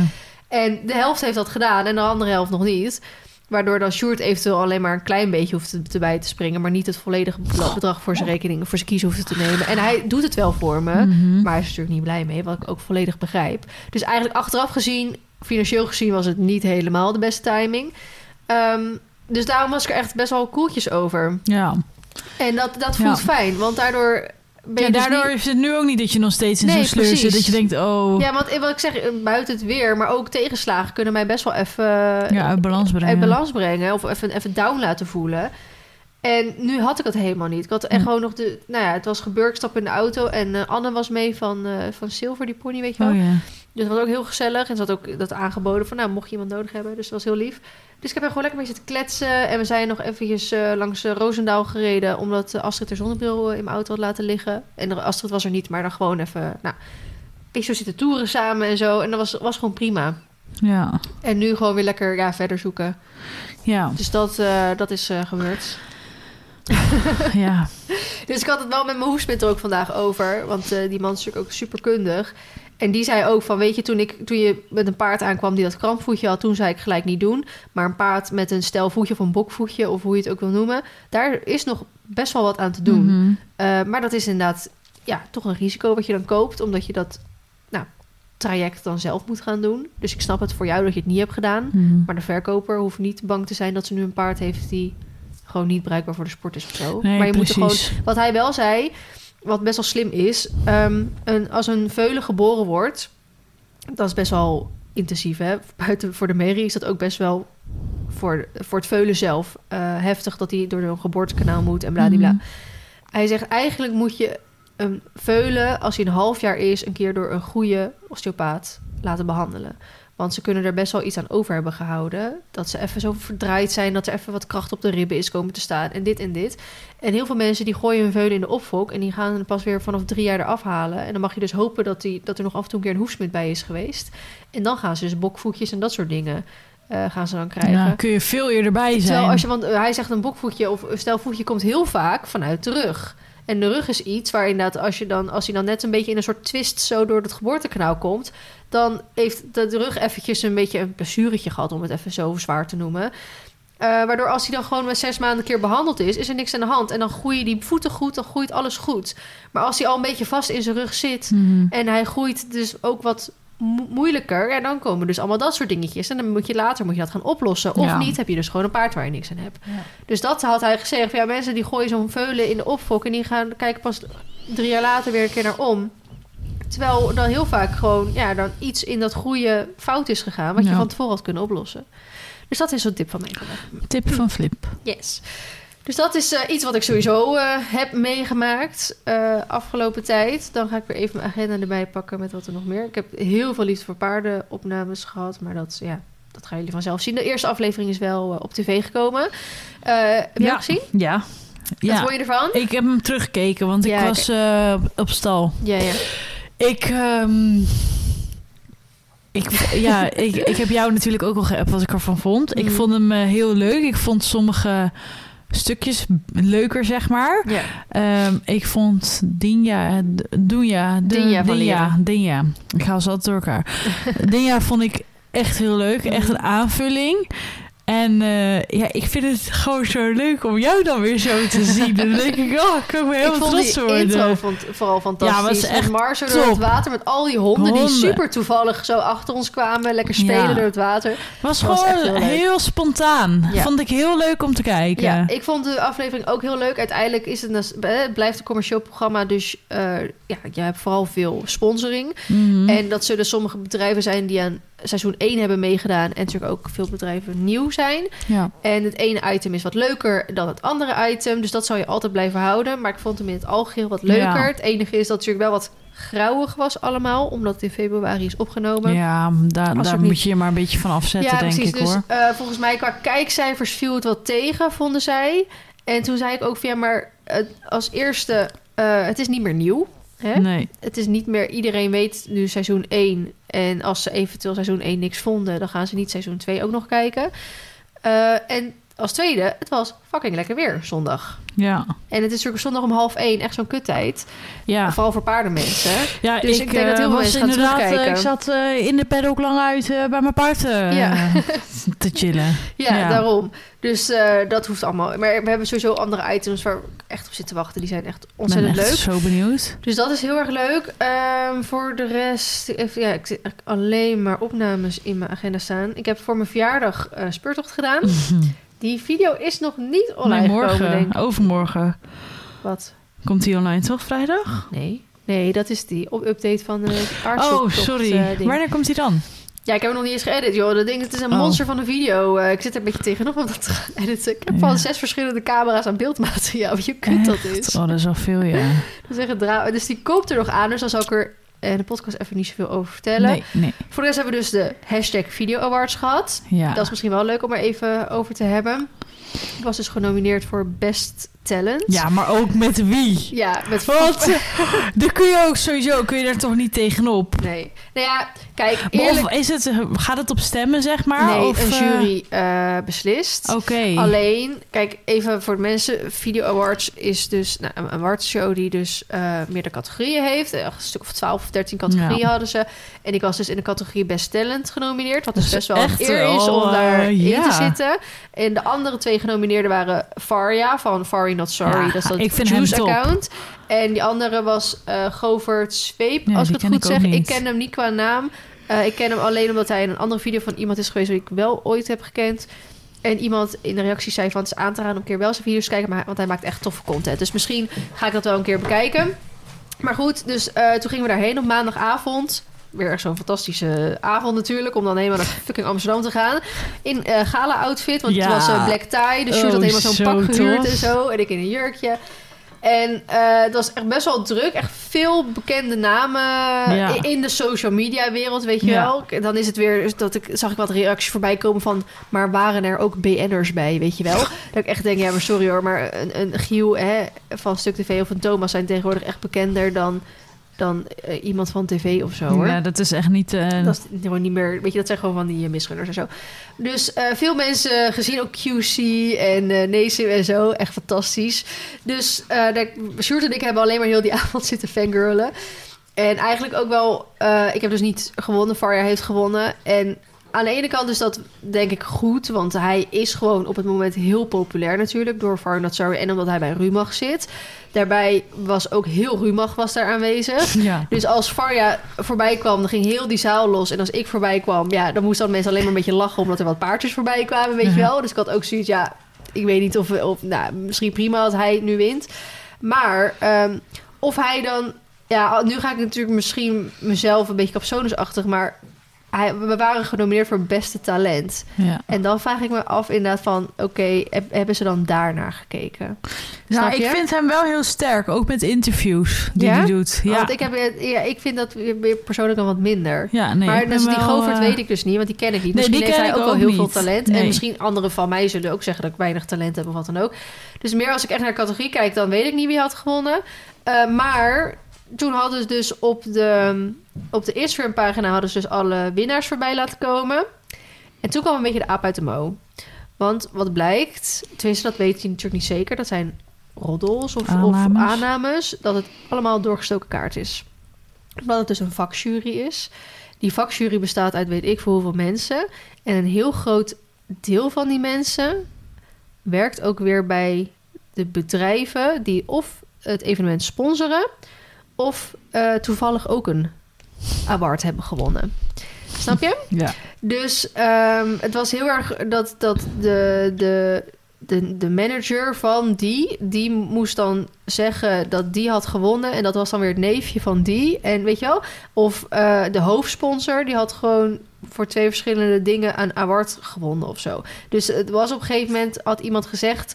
En de helft heeft dat gedaan en de andere helft nog niet. Waardoor dan Sjoerd eventueel alleen maar een klein beetje hoeft te, te bij te springen... maar niet het volledige bedrag voor zijn rekening... voor zijn kiezen hoeft te nemen. En hij doet het wel voor me... Mhm. Maar hij is natuurlijk niet blij mee, wat ik ook volledig begrijp. Dus eigenlijk achteraf gezien, financieel gezien, was het niet helemaal de beste timing. Ehm, dus daarom was ik er echt best wel koeltjes over. Ja. En dat, dat voelt Ja. fijn, want daardoor ben Ja, dus daardoor niet- is het nu ook niet dat je nog steeds in Nee, zo'n sleur zit. Dat je denkt, oh, Ja, want wat ik zeg, eh, buiten het weer, maar ook tegenslagen kunnen mij best wel even ja, uit balans brengen. uit balans brengen. Of even, even down laten voelen. En nu had ik dat helemaal niet. Ik had echt Hm. gewoon nog de... Nou ja, het was gebeurd, ik stap in de auto. En eh, Anne was mee van, eh, van Silver, die pony, weet je wel. Oh ja. Dus het was ook heel gezellig. En ze had ook dat aangeboden van, nou, mocht je iemand nodig hebben. Dus dat was heel lief. Dus ik heb er gewoon lekker mee zitten kletsen. En we zijn nog eventjes eh, langs eh, Roosendaal gereden... omdat eh, Astrid haar zonnebril eh, in mijn auto had laten liggen. En Astrid was er niet, maar dan gewoon even... Nou, ik zo zitten toeren samen en zo. En dat was, was gewoon prima. Ja. En nu gewoon weer lekker ja, verder zoeken. Ja. Dus dat, dat is gebeurd. <laughs> ja. <laughs> Dus ik had het wel met mijn hoesmid er ook vandaag over. Want die man is natuurlijk ook superkundig. En die zei ook van, weet je, toen, ik, toen je met een paard aankwam die dat krampvoetje had... toen zei ik gelijk niet doen. Maar een paard met een stelvoetje of een bokvoetje... of hoe je het ook wil noemen... daar is nog best wel wat aan te doen. Mhm. Eh, maar dat is inderdaad ja, toch een risico wat je dan koopt... omdat je dat nou, traject dan zelf moet gaan doen. Dus ik snap het voor jou dat je het niet hebt gedaan. Mhm. Maar de verkoper hoeft niet bang te zijn dat ze nu een paard heeft die gewoon niet bruikbaar voor de sport is of zo. Nee, maar je moet er precies. gewoon. Wat hij wel zei, wat best wel slim is, ehm, een, als een veulen geboren wordt, dat is best wel intensief, hè? <laughs> Buiten voor de merrie is dat ook best wel voor, voor het veulen zelf eh, heftig dat hij door een geboortekanaal moet en bladibla. Mhm. Hij zegt eigenlijk moet je een veulen, als hij een half jaar is, een keer door een goede osteopaat laten behandelen. Want ze kunnen er best wel iets aan over hebben gehouden. Dat ze even zo verdraaid zijn, dat er even wat kracht op de ribben is komen te staan. En dit en dit. En heel veel mensen die gooien hun veulen in de opfok. En die gaan hem pas weer vanaf drie jaar eraf halen. En dan mag je dus hopen dat, die, dat er nog af en toe een keer een hoefsmid bij is geweest. En dan gaan ze dus bokvoetjes en dat soort dingen eh, gaan ze dan krijgen. Ja, kun je veel eerder bij zijn. Terwijl als je, want eh, hij zegt een bokvoetje of een stelvoetje komt heel vaak vanuit de rug. En de rug is iets waar inderdaad, als, je dan, als hij dan net een beetje in een soort twist zo door het geboortekanaal komt, dan heeft de rug eventjes een beetje een blessuretje gehad, om het even zo zwaar te noemen. Eh, waardoor als hij dan gewoon met zes maanden een keer behandeld is, is er niks aan de hand. En dan groeien die voeten goed, dan groeit alles goed. Maar als hij al een beetje vast in zijn rug zit Mhm. en hij groeit dus ook wat mo- moeilijker. En dan komen dus allemaal dat soort dingetjes. En dan moet je later moet je dat gaan oplossen. Of Ja. niet, heb je dus gewoon een paard waar je niks aan hebt. Ja. Dus dat had hij gezegd. Ja, mensen die gooien zo'n veulen in de opfok... en die gaan kijken pas drie jaar later weer een keer naar om. Terwijl dan heel vaak gewoon ja, dan iets in dat groeien fout is gegaan... wat je Ja. van tevoren had kunnen oplossen. Dus dat is zo'n tip van mij. Tip van Flip. Yes. Dus dat is eh, iets wat ik sowieso eh, heb meegemaakt eh, afgelopen tijd. Dan ga ik weer even mijn agenda erbij pakken met wat er nog meer. Ik heb heel veel liefde voor paardenopnames gehad, maar dat, ja, dat gaan jullie vanzelf zien. De eerste aflevering is wel op tv gekomen. Heb je Ja. gezien? Ja. Wat ja. vond je ervan? Ik heb hem teruggekeken, want ik was op stal. Ja, ja. Ik, ehm, ik, ja, <laughs> ik, ik heb jou natuurlijk ook al geappt wat ik ervan vond. Ik Mm. vond hem eh, heel leuk. Ik vond sommige stukjes leuker, zeg maar. Ehm, ik vond Dinja, Doenja, Dinja van Dinja. Dinja. Ik hou ze altijd door elkaar. <laughs> Dinja vond ik echt heel leuk. Echt een aanvulling. En eh, ja, ik vind het gewoon zo leuk om jou dan weer zo te <laughs> zien. Dan denk ik, oh, ik kan me vond trots die worden. intro vond, vooral fantastisch. Ja, was echt Marzo door het water met al die honden, die super toevallig zo achter ons kwamen. Lekker spelen Ja. door het water. was gewoon heel heel, spontaan. Ja. Vond ik heel leuk om te kijken. Ja, ik vond de aflevering ook heel leuk. Uiteindelijk is het, een- eh, het blijft een commercieel programma, dus eh, ja, je hebt vooral veel sponsoring. Mhm. En dat zullen sommige bedrijven zijn die aan seizoen 1 hebben meegedaan. En natuurlijk ook veel bedrijven nieuw zijn. ja. En het ene item is wat leuker dan het andere item. Dus dat zal je altijd blijven houden. Maar ik vond hem in het algeheel wat leuker. Ja. Het enige is dat het natuurlijk wel wat grauwig was allemaal. Omdat het in februari is opgenomen. Ja, daar, daar moet niet- je je maar een beetje van afzetten, denk ik dus hoor. eh, volgens mij qua kijkcijfers viel het wat tegen, vonden zij. En toen zei ik ook van ja, maar als eerste, eh, het is niet meer nieuw. Hè? Nee. Het is niet meer, iedereen weet nu seizoen 1. En als ze eventueel seizoen 1 niks vonden, dan gaan ze niet seizoen 2 ook nog kijken. Eh, en als tweede, het was fucking lekker weer zondag. Ja. En het is natuurlijk zondag om half één, echt zo'n kuttijd. Ja. Vooral voor paardenmensen. Ja, Dus ik denk dat heel eh, veel was mensen gaan inderdaad, eh, terugkijken. Ik zat eh, in de paddock lang uit bij mijn paard Ja. <laughs> te chillen. Ja, Ja. daarom. Dus dat hoeft allemaal. Maar we hebben sowieso andere items waar ik echt op zit te wachten. Die zijn echt Ik ben ontzettend echt leuk. zo benieuwd. Dus dat is heel erg leuk. Ehm, voor de rest, even, ja, ik zit alleen maar opnames in mijn agenda staan. Ik heb voor mijn verjaardag speurtocht gedaan. <laughs> Die video is nog niet online Nee, gekomen, morgen, denk ik. overmorgen. Wat? Komt die online toch, vrijdag? Nee. Nee, dat is die op update van de Oh, aardzoektocht, sorry. eh. Wanneer komt die dan? Ja, ik heb hem nog niet eens geëdit, joh. Dat ding, het is een Oh. monster van een video. Eh, ik zit er een beetje tegenop om dat te gaan editen. Ik heb Ja. van zes verschillende camera's aan beeldmateriaal. <laughs> Hoe kut dat is. Oh, dat is al veel, ja. <laughs> Dat is echt Dus die komt er nog aan. Dus dan zal ik er in de podcast even niet zoveel over vertellen. Nee, nee. Voor de rest hebben we dus de hashtag Video Awards gehad. Ja. Dat is misschien wel leuk om er even over te hebben. Ik was dus genomineerd voor Best Talent. ja, maar ook met wie? Ja, met Wat? <laughs> Daar kun je ook sowieso, kun je daar toch niet tegenop? Nee. Nou ja, kijk, eerlijk... Of is het, gaat het op stemmen, zeg maar? nee, of, een eh, jury eh, beslist. Oké. Alleen, kijk, even voor de mensen. Video Awards is dus nou, een awardshow die dus eh meerdere categorieën heeft. Een stuk of 12 of 13 categorieën Ja. hadden ze. En ik was dus in de categorie Best Talent genomineerd. Wat dus best wel een eer is om daarin eh, ja. te zitten. En de andere twee genomineerden waren Faria van Fari Not Sorry. Ja, dat is dat ik vind Juice account. En die andere was eh Govert Zweep, Ja, als ik het goed ik zeg. Ik ken hem niet qua naam. Eh, ik ken hem alleen omdat hij in een andere video van iemand is geweest... die ik wel ooit heb gekend. En iemand in de reactie zei van... het is aan te raden om een keer wel zijn video's te kijken... Maar, want hij maakt echt toffe content. Dus misschien ga ik dat wel een keer bekijken. Maar goed, dus eh, toen gingen we daarheen op maandagavond. Weer echt zo'n fantastische avond natuurlijk... om dan helemaal naar fucking Amsterdam te gaan. In eh gala-outfit, want Ja. het was een black tie. Dus Sjoerd Oh, had helemaal zo'n zo pak gehuurd tof. en zo. En ik in een jurkje. En eh, het was echt best wel druk. Echt veel bekende namen Ja. in de social media wereld, weet je Ja. wel. En dan is het weer dat ik zag ik wat reacties voorbij komen van, maar waren er ook BN'ers bij, weet je wel? <laughs> Dat ik echt denk, ja, maar sorry hoor, maar een, een Giel hè, van Stuk TV of een Thomas zijn tegenwoordig echt bekender dan, dan eh, iemand van tv of zo hoor. Ja, dat is echt niet... eh, Dat is gewoon niet meer, weet je, dat zijn gewoon van die uh, misgunners en zo. Dus veel mensen gezien ook QC en eh Nesim en zo, echt fantastisch. Dus eh Sjoerd en ik hebben alleen maar heel die <laughs> avond zitten fangirlen. En eigenlijk ook wel, eh, ik heb dus niet gewonnen, Varja heeft gewonnen. En aan de ene kant is dat denk ik goed, want hij is gewoon op het moment heel populair natuurlijk door Farnat Sorry en omdat hij bij Rumach zit. Daarbij was ook heel Rumach was daar aanwezig. <laughs> Ja. Dus als Farja voorbij kwam, dan ging heel die zaal los. En als ik voorbij kwam, ja, dan moesten dan mensen alleen maar een beetje lachen... omdat er wat paardjes voorbij kwamen, weet je wel. Dus ik had ook zoiets, ja, ik weet niet of... of nou, misschien prima als hij nu wint. Maar ehm, of hij dan... Ja, nu ga ik natuurlijk misschien mezelf een beetje capsonusachtig... maar hij, we waren genomineerd voor beste talent. ja. En dan vraag ik me af inderdaad van... oké, heb- hebben ze dan daarnaar gekeken? Nou, ik vind hem wel heel sterk, ook met interviews die Ja? hij doet. Ja, Want ik, heb, ja, ik vind dat persoonlijk dan wat minder. ja nee, maar dus die wel, Govert eh, weet ik dus niet, want die ken ik niet. Nee, Misschien die heeft hij ook wel heel niet. veel talent. En misschien anderen van mij zullen ook zeggen dat ik weinig talent heb of wat dan ook. Dus meer als ik echt naar de categorie kijk, dan weet ik niet wie had gewonnen. Eh, maar toen hadden ze dus op de, op de Instagram-pagina hadden ze dus alle winnaars voorbij laten komen. En toen kwam een beetje de aap uit de mouw. Want wat blijkt, tenminste dat weet je natuurlijk niet zeker, dat zijn roddels of aannames, of Aannames. dat het allemaal doorgestoken kaart is. Omdat het dus een vakjury is. Die vakjury bestaat uit weet ik voor hoeveel mensen. En een heel groot deel van die mensen werkt ook weer bij de bedrijven die of het evenement sponsoren of eh, toevallig ook een award hebben gewonnen. Snap je? Ja. Dus ehm, het was heel erg dat, dat de, de, de, de manager van die, die moest dan zeggen dat die had gewonnen. En dat was dan weer het neefje van die. En weet je wel? Of eh, de hoofdsponsor, die had gewoon voor twee verschillende dingen een award gewonnen of zo. Dus het was op een gegeven moment, had iemand gezegd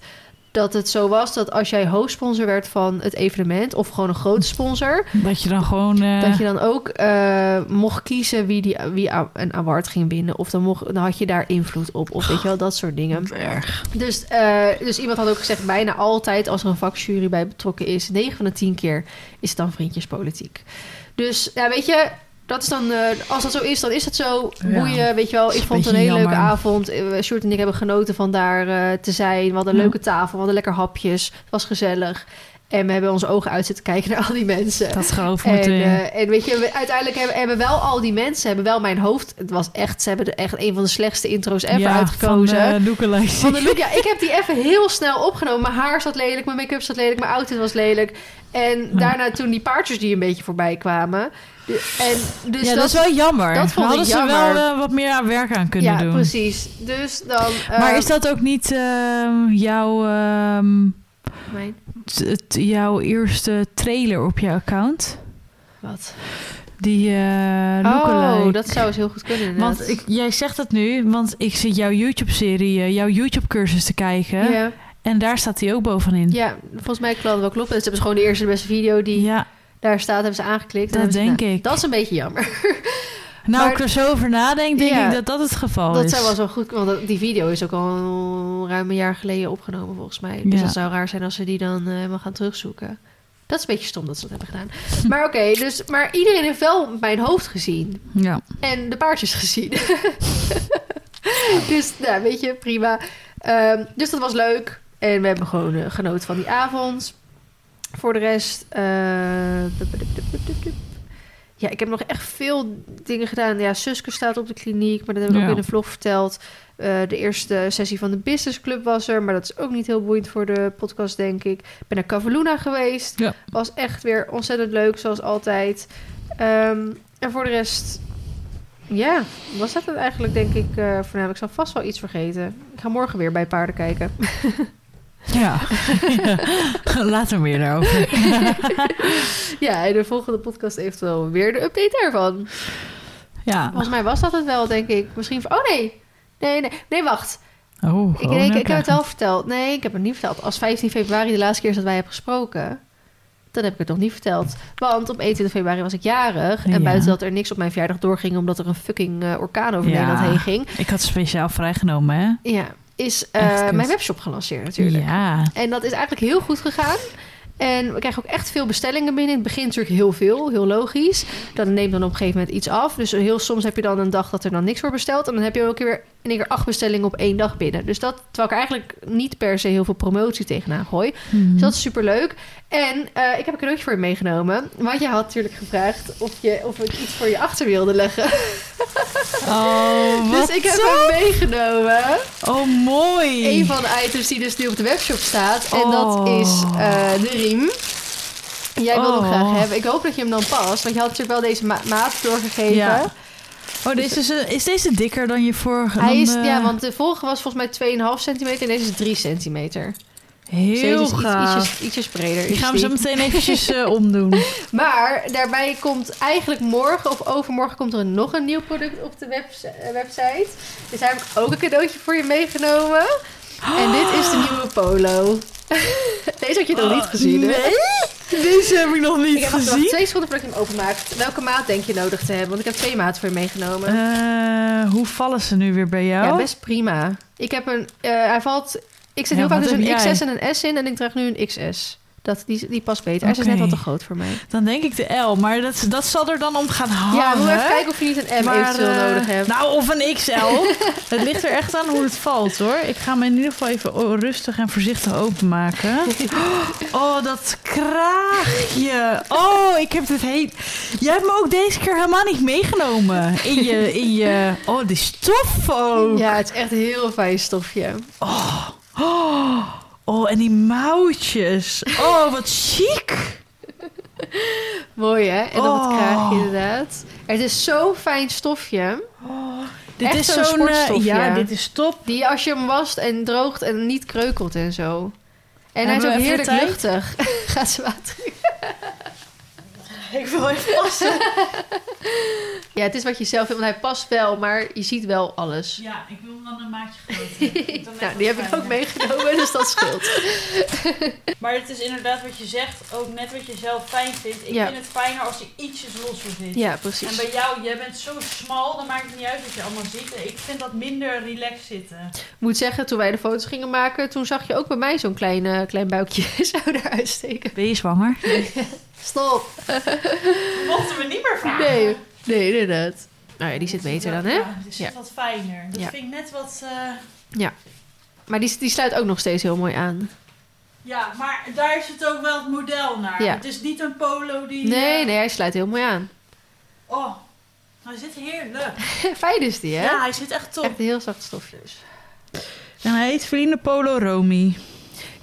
dat het zo was dat als jij hoofdsponsor werd van het evenement of gewoon een grote sponsor, Dat je dan gewoon... eh, dat je dan ook eh, mocht kiezen wie, die, wie een award ging winnen. Of dan, mocht, dan had je daar invloed op. Of weet je wel, dat soort dingen. erg. Dus, eh, dus iemand had ook gezegd, bijna altijd als er een vakjury bij betrokken is... 9 van de 10 keer is het dan vriendjespolitiek. Dus ja, weet je, dat is dan, eh, als dat zo is, dan is het zo. Ja. Boeien, weet je wel. is Ik vond het een hele leuke avond. Eh, Sjoerd en ik hebben genoten van daar eh, te zijn. We hadden een Ja. leuke tafel, we hadden lekker hapjes. Het was gezellig. En we hebben onze ogen uit zitten kijken naar al die mensen. Dat geloof En, moeten... eh, en weet je, we- uiteindelijk hebben, hebben wel al die mensen, hebben wel mijn hoofd. Het was echt, ze hebben er echt een van de slechtste intro's ever ja, uitgekozen. Van de lookalike. Van de look, ja, ik heb die even heel snel opgenomen. Mijn haar zat lelijk, mijn make-up zat lelijk, mijn outfit was lelijk. En daarna toen die paardjes die een beetje voorbij kwamen. En dus ja, dat, is wel jammer. dat vond Hadden ik ze wel eh, wat meer aan werk aan kunnen ja, doen. precies. Dus dan. Maar eh, is dat ook niet ehm, jouw, ehm, jouw eerste trailer op je account? wat? Die eh. Oh, dat zou eens heel goed kunnen. inderdaad. Want ik, jij zegt dat nu, want ik zit jouw YouTube-serie, eh, jouw YouTube-cursus te kijken. Ja, En daar staat hij ook bovenin. ja, volgens mij kan dat wel kloppen. Dus hebben ze gewoon de eerste de beste video die Ja, daar staat, hebben ze aangeklikt. Dat ze- denk nou, ik. Dat is een beetje jammer. <laughs> nou, Maar- ik er zo over nadenk, denk Ja, ik dat dat het geval Dat is. zou wel zo goed, want dat- die video is ook al ruim een jaar geleden opgenomen volgens mij. Dus Ja. dat zou raar zijn als ze die dan helemaal gaan terugzoeken. Dat is een beetje stom dat ze dat hebben gedaan. <laughs> Maar oké, dus, maar iedereen heeft wel mijn hoofd gezien. Ja. En de paardjes gezien. <laughs> dus, nou, weet je, prima. Ehm, dus dat was leuk. En we hebben gewoon eh, genoten van die avond. Voor de rest... eh, ja, ik heb nog echt veel dingen gedaan. Ja, Suske staat op de kliniek, maar dat heb ik Ja. ook in de vlog verteld. Eh, de eerste sessie van de Business Club was er, maar dat is ook niet heel boeiend voor de podcast, denk ik. Ik ben naar Cavaluna geweest. Ja. Was echt weer ontzettend leuk, zoals altijd. Ehm, en voor de rest, ja, was dat het eigenlijk, denk ik, voornamelijk. Ik zal vast wel iets vergeten. Ik ga morgen weer bij paarden kijken. <laughs> Ja. <laughs> Later meer daarover. <laughs> ja, en de volgende podcast eventueel weer de update daarvan. ja. Volgens mij was dat het wel, denk ik. Misschien. Oh nee. Nee, nee, nee, wacht. Oh, Ik, nee, ik, ik heb het wel verteld. Nee, ik heb het niet verteld. Als 15 februari de laatste keer is dat wij hebben gesproken, dan heb ik het nog niet verteld. Want op 21 februari was ik jarig. En Ja. buiten dat er niks op mijn verjaardag doorging, omdat er een fucking eh, orkaan over Ja. Nederland heen ging. Ik had speciaal vrijgenomen, hè? Ja, is eh, mijn webshop gelanceerd natuurlijk. Ja. En dat is eigenlijk heel goed gegaan. En we krijgen ook echt veel bestellingen binnen. In het begin natuurlijk heel veel, heel logisch. Dan neemt dan op een gegeven moment iets af. Dus heel soms heb je dan een dag dat er dan niks wordt besteld. En dan heb je ook weer in één keer acht bestellingen op één dag binnen. Dus dat, terwijl ik eigenlijk niet per se heel veel promotie tegenaan gooi. Mhm. Dus dat is superleuk. En eh, ik heb een cadeautje voor je meegenomen. Want je had natuurlijk gevraagd of, je, of ik iets voor je achter wilde leggen. Oh, <laughs> wat Dus ik heb hem meegenomen. Oh, mooi. Een van de items die dus nu op de webshop staat. En dat Oh. is eh, de riem. Jij wilde hem Oh. graag hebben. Ik hoop dat je hem dan past. Want je had natuurlijk wel deze ma- maat doorgegeven. Ja. Oh, deze is, eh, is deze dikker dan je vorige? Hij dan, is, ja, want de vorige was volgens mij 2,5 centimeter en deze is 3 centimeter. Heel iets, gaaf. ietsjes, ietsjes breder. Ik is ga hem die. zo meteen eventjes <laughs> eh, omdoen. Maar daarbij komt eigenlijk morgen of overmorgen komt er nog een nieuw product op de webs- eh, website. Dus daar heb ik ook een cadeautje voor je meegenomen. En dit is de nieuwe polo. <laughs> Deze had je nog niet gezien, hè? Nee, deze heb ik nog niet Ik heb gezien. twee seconden voordat je hem openmaakt. Welke maat denk je nodig te hebben? Want ik heb twee maten voor je meegenomen. Eh, hoe vallen ze nu weer bij jou? Ja, best prima. Ik heb een... hij valt... Ik Ja, heel vaak dus een? XS en een S in. En ik draag nu een XS. Dat, die, die past beter. Hij is net wat te groot voor mij. Dan denk ik de L, maar dat, dat zal er dan om gaan hangen. Ja, we even kijken of je niet een M Maar, eventueel eh, nodig hebt. Nou, of een XL. <laughs> het ligt er echt aan hoe het valt, hoor. Ik ga hem in ieder geval even o- rustig en voorzichtig openmaken. <laughs> Oh, dat kraagje. Oh, ik heb het heel... Jij hebt me ook deze keer helemaal niet meegenomen. In je... In je... Oh, die stof ook. Ja, het is echt een heel fijn stofje. Oh, <gasps> oh, en die mouwtjes. Oh, wat chic. <laughs> Mooi, hè? En dan Oh. het kraagje inderdaad. Het is zo'n fijn stofje. Dit Echt is zo'n eh, sportstofje. ja, dit is top. Die als je hem wast en droogt en niet kreukelt en zo. En hij is ook heerlijk luchtig. <laughs> Gaat ze water. <laughs> Ik wil even passen. <laughs> Ja, het is wat je zelf vindt, want hij past wel, maar je ziet wel alles. Ja, ik wil hem dan een maatje groter. <laughs> Nou, die heb ik ook meegenomen, dus dat scheelt. Maar het is inderdaad wat je zegt, ook net wat je zelf fijn vindt. Ik Ja. vind het fijner als hij ietsjes losser zit. Ja, En precies. bij jou, jij bent zo smal, dan maakt het niet uit wat je allemaal ziet. Ik vind dat minder relaxed zitten. Ik moet zeggen, toen wij de foto's gingen maken, toen zag je ook bij mij zo'n klein, klein buikje zo eruit steken. Ben je zwanger? Stop. Mochten we niet meer vragen. Nee, nee, inderdaad. Nou ja, die zit beter dan, hè? Ja, die zit Ja. wat fijner. Dat Ja. vind ik net wat... eh, Maar die, die sluit ook nog steeds heel mooi aan. Ja, maar daar is het ook wel het model naar. Ja. Het is niet een polo die... Nee, eh, nee, hij sluit heel mooi aan. Oh, hij zit heerlijk. <laughs> Fijn is die, hè? Ja, hij zit echt top. Echt een heel zacht stofje. En hij heet Verlinde Polo Romy.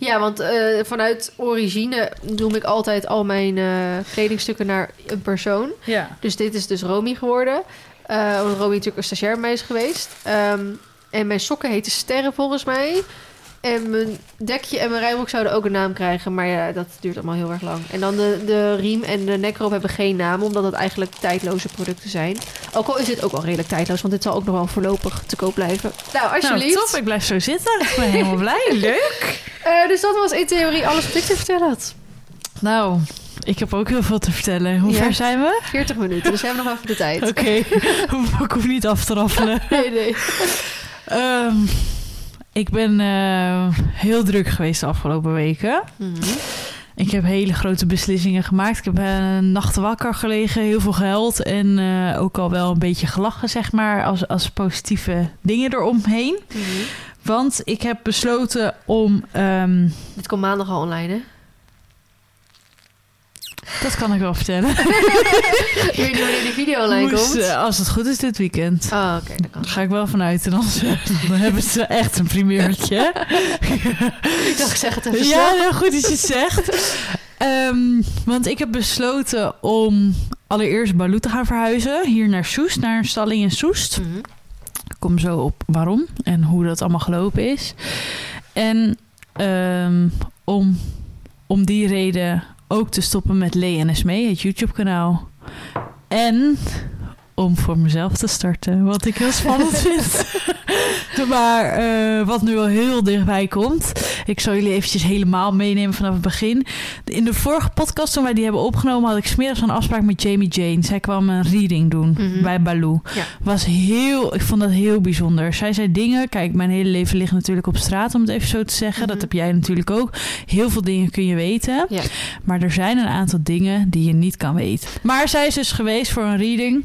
Ja, want eh, vanuit origine noem ik altijd al mijn eh, kledingstukken naar een persoon. Ja. Dus dit is dus Romy geworden. Omdat Romy natuurlijk een stagiair bij mij is geweest. Ehm, en mijn sokken heten Sterren volgens mij. En mijn dekje en mijn rijbroek zouden ook een naam krijgen. Maar ja, dat duurt allemaal heel erg lang. En dan de, de riem en de nekroop hebben geen naam. Omdat het eigenlijk tijdloze producten zijn. Ook al is dit ook al redelijk tijdloos. Want dit zal ook nog wel voorlopig te koop blijven. Nou, alsjeblieft. Nou, tof. Ik blijf zo zitten. Ik ben helemaal <laughs> blij. Leuk. Eh, dus dat was in theorie alles wat ik te vertellen had. Nou, ik heb ook heel veel te vertellen. Hoe Ja. ver zijn we? 40 minuten, dus we hebben nog even de tijd. <laughs> Oké, <laughs> ik hoef niet af te raffelen. Nee, nee. Ehm, ik ben eh, heel druk geweest de afgelopen weken. Mhm. Ik heb hele grote beslissingen gemaakt. Ik heb eh, een nacht wakker gelegen, heel veel gehuild en eh, ook al wel een beetje gelachen, zeg maar, als, als positieve dingen eromheen. Mhm. Want ik heb besloten om, ehm, Dit komt maandag al online, hè? Dat kan ik wel vertellen, Ik weet niet wanneer die video online komt. eh, als het goed is dit weekend. Oh, oké. Daar ga ik wel vanuit en anders dan hebben ze echt een primeurtje. Ik dacht, ik zeg het even Ja, heel goed dat je het zegt. Ehm, want ik heb besloten om allereerst Baloo te gaan verhuizen. Hier naar Soest, naar een stalling in Soest. Mhm. Ik kom zo op waarom en hoe dat allemaal gelopen is. En ehm, om, om die reden ook te stoppen met Lee en het YouTube-kanaal. En om voor mezelf te starten, wat ik heel spannend <laughs> vind. <laughs> maar eh, wat nu wel heel dichtbij komt. Ik zal jullie eventjes helemaal meenemen vanaf het begin. In de vorige podcast, toen wij die hebben opgenomen, had ik smiddags een afspraak met Jamie Jane. Zij kwam een reading doen Mhm. bij Baloo. Ja. Was heel, ik vond dat heel bijzonder. Zij zei dingen. Kijk, mijn hele leven ligt natuurlijk op straat, om het even zo te zeggen. Mhm. Dat heb jij natuurlijk ook. Heel veel dingen kun je weten. Ja. Maar er zijn een aantal dingen die je niet kan weten. Maar zij is dus geweest voor een reading.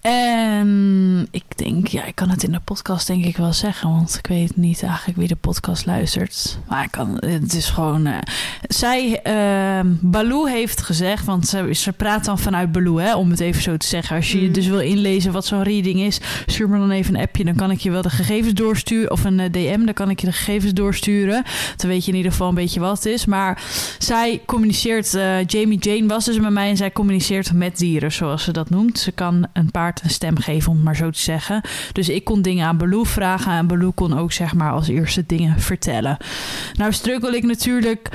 En ik denk, ja, ik kan het in de podcast denk ik wel zeggen, want ik weet niet eigenlijk wie de podcast luistert. Maar ik kan, het is gewoon. eh, zij, eh, Baloo heeft gezegd, want ze, ze praat dan vanuit Baloo, hè, om het even zo te zeggen. Als je Mm. dus wil inlezen wat zo'n reading is, stuur me dan even een appje, dan kan ik je wel de gegevens doorsturen, of een eh, DM, dan kan ik je de gegevens doorsturen. Dan weet je in ieder geval een beetje wat het is. Maar zij communiceert, eh, Jamie Jane was dus met mij en zij communiceert met dieren, zoals ze dat noemt. Ze kan een een stem geven, om het maar zo te zeggen. Dus ik kon dingen aan Baloo vragen en Baloo kon ook zeg maar als eerste dingen vertellen. Nou struggle ik natuurlijk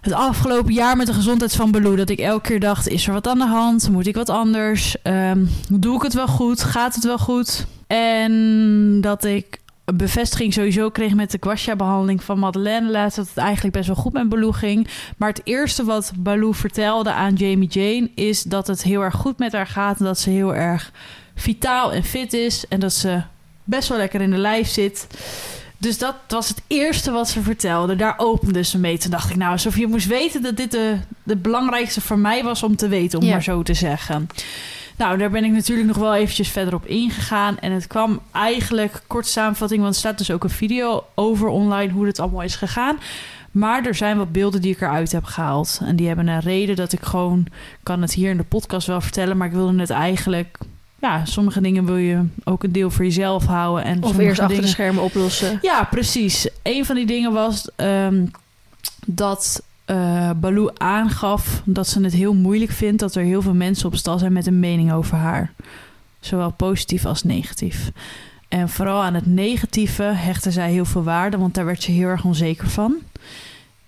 het afgelopen jaar met de gezondheid van Baloo. Dat ik elke keer dacht, is er wat aan de hand? Moet ik wat anders? Ehm, doe ik het wel goed? Gaat het wel goed? En dat ik een bevestiging sowieso kreeg met de Guasha-behandeling van Madeleine laatst... dat het eigenlijk best wel goed met Baloo ging. Maar het eerste wat Baloo vertelde aan Jamie Jane... is dat het heel erg goed met haar gaat... en dat ze heel erg vitaal en fit is... en dat ze best wel lekker in de lijf zit... Dus dat was het eerste wat ze vertelde. Daar opende ze mee. Toen dacht ik, nou, alsof je moest weten dat dit de, de belangrijkste voor mij was om te weten, om Ja. maar zo te zeggen. Nou, daar ben ik natuurlijk nog wel eventjes verder op ingegaan. En het kwam eigenlijk, kort samenvatting, want er staat dus ook een video over online hoe het allemaal is gegaan. Maar er zijn wat beelden die ik eruit heb gehaald. En die hebben een reden dat ik gewoon, kan het hier in de podcast wel vertellen, maar ik wilde het eigenlijk, ja, sommige dingen wil je ook een deel voor jezelf houden. En Of eerst achter de schermen oplossen. ja, precies. Een van die dingen was ehm, dat eh Baloo aangaf dat ze het heel moeilijk vindt dat er heel veel mensen op stal zijn met een mening over haar. Zowel positief als negatief. En vooral aan het negatieve hechtte zij heel veel waarde, want daar werd ze heel erg onzeker van.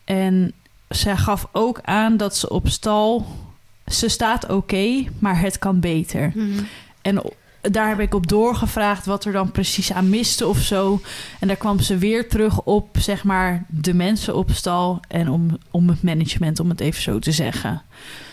En zij gaf ook aan dat ze op stal. Ze staat oké, maar het kan beter. Mhm. En daar heb ik op doorgevraagd wat er dan precies aan miste of zo. En daar kwam ze weer terug op, zeg maar, de mensen op stal en om, om het management, om het even zo te zeggen.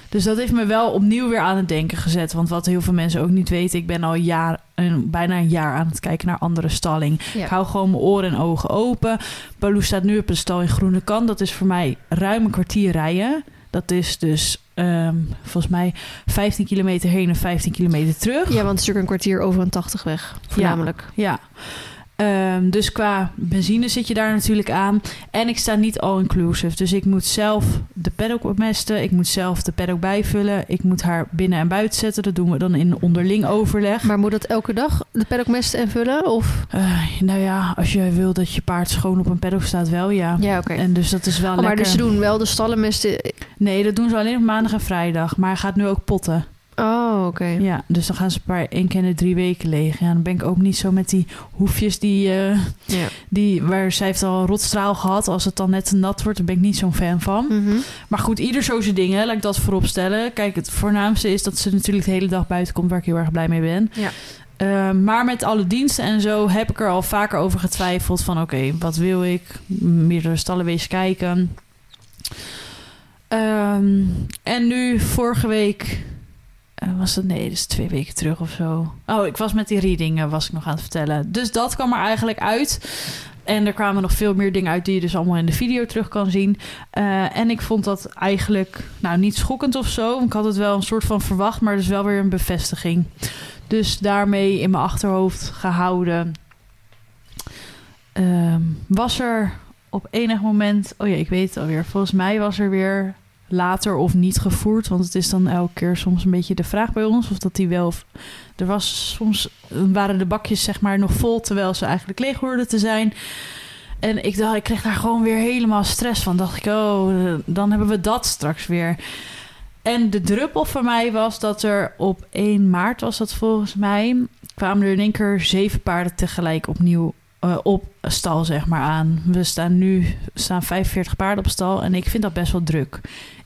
Dus dat heeft me wel opnieuw weer aan het denken gezet. Want wat heel veel mensen ook niet weten, ik ben al jaar, een, bijna een jaar aan het kijken naar andere stalling. Ja. Ik hou gewoon mijn oren en ogen open. Baloo staat nu op een stal in Groene Kan. Dat is voor mij ruim een kwartier rijden. Dat is dus ehm, volgens mij 15 kilometer heen en 15 kilometer terug. Ja, want het is natuurlijk een kwartier over een 80 weg. Voornamelijk. Ja. Ehm, dus qua benzine zit je daar natuurlijk aan. En ik sta niet all-inclusive. Dus ik moet zelf de paddock opmesten. Ik moet zelf de paddock bijvullen. Ik moet haar binnen en buiten zetten. Dat doen we dan in onderling overleg. Maar moet dat elke dag de paddock mesten en vullen? Of? Eh, nou ja, als je wil dat je paard schoon op een paddock staat, wel ja. Ja, oké. En dus dat is wel Oh, maar lekker. dus ze doen wel de stallenmesten... Nee, dat doen ze alleen op maandag en vrijdag. Maar gaat nu ook potten. Oh, oké. Ja, dus dan gaan ze per één keer in de drie weken leeg. Ja, dan ben ik ook niet zo met die hoefjes die, eh, Ja. die waar zij heeft al een rotstraal gehad. Als het dan net te nat wordt, dan ben ik niet zo'n fan van. Mhm. Maar goed, ieder zo zijn dingen. Laat ik dat voorop stellen. Kijk, het voornaamste is dat ze natuurlijk de hele dag buiten komt, waar ik heel erg blij mee ben. Ja. Eh, maar met alle diensten en zo heb ik er al vaker over getwijfeld van oké, wat wil ik? Meerdere stallen wees kijken. Ehm, en nu vorige week was het nee, dat is twee weken terug of zo. Oh, ik was met die readingen was ik nog aan het vertellen. Dus dat kwam er eigenlijk uit. En er kwamen nog veel meer dingen uit die je dus allemaal in de video terug kan zien. Eh, en ik vond dat eigenlijk, nou niet schokkend of zo. Ik had het wel een soort van verwacht, maar dus wel weer een bevestiging. Dus daarmee in mijn achterhoofd gehouden. Ehm, was er op enig moment, oh ja, ik weet het alweer. Volgens mij was er weer later of niet gevoerd. Want het is dan elke keer soms een beetje de vraag bij ons of dat die wel. Er was soms waren de bakjes zeg maar nog vol terwijl ze eigenlijk leeg hoorden te zijn. En ik dacht, ik kreeg daar gewoon weer helemaal stress van. Dacht ik, oh, dan hebben we dat straks weer. En de druppel voor mij was dat er op 1 maart was dat volgens mij kwamen er in één keer zeven paarden tegelijk opnieuw eh, op stal zeg maar aan. We staan nu staan 45 paarden op stal en ik vind dat best wel druk.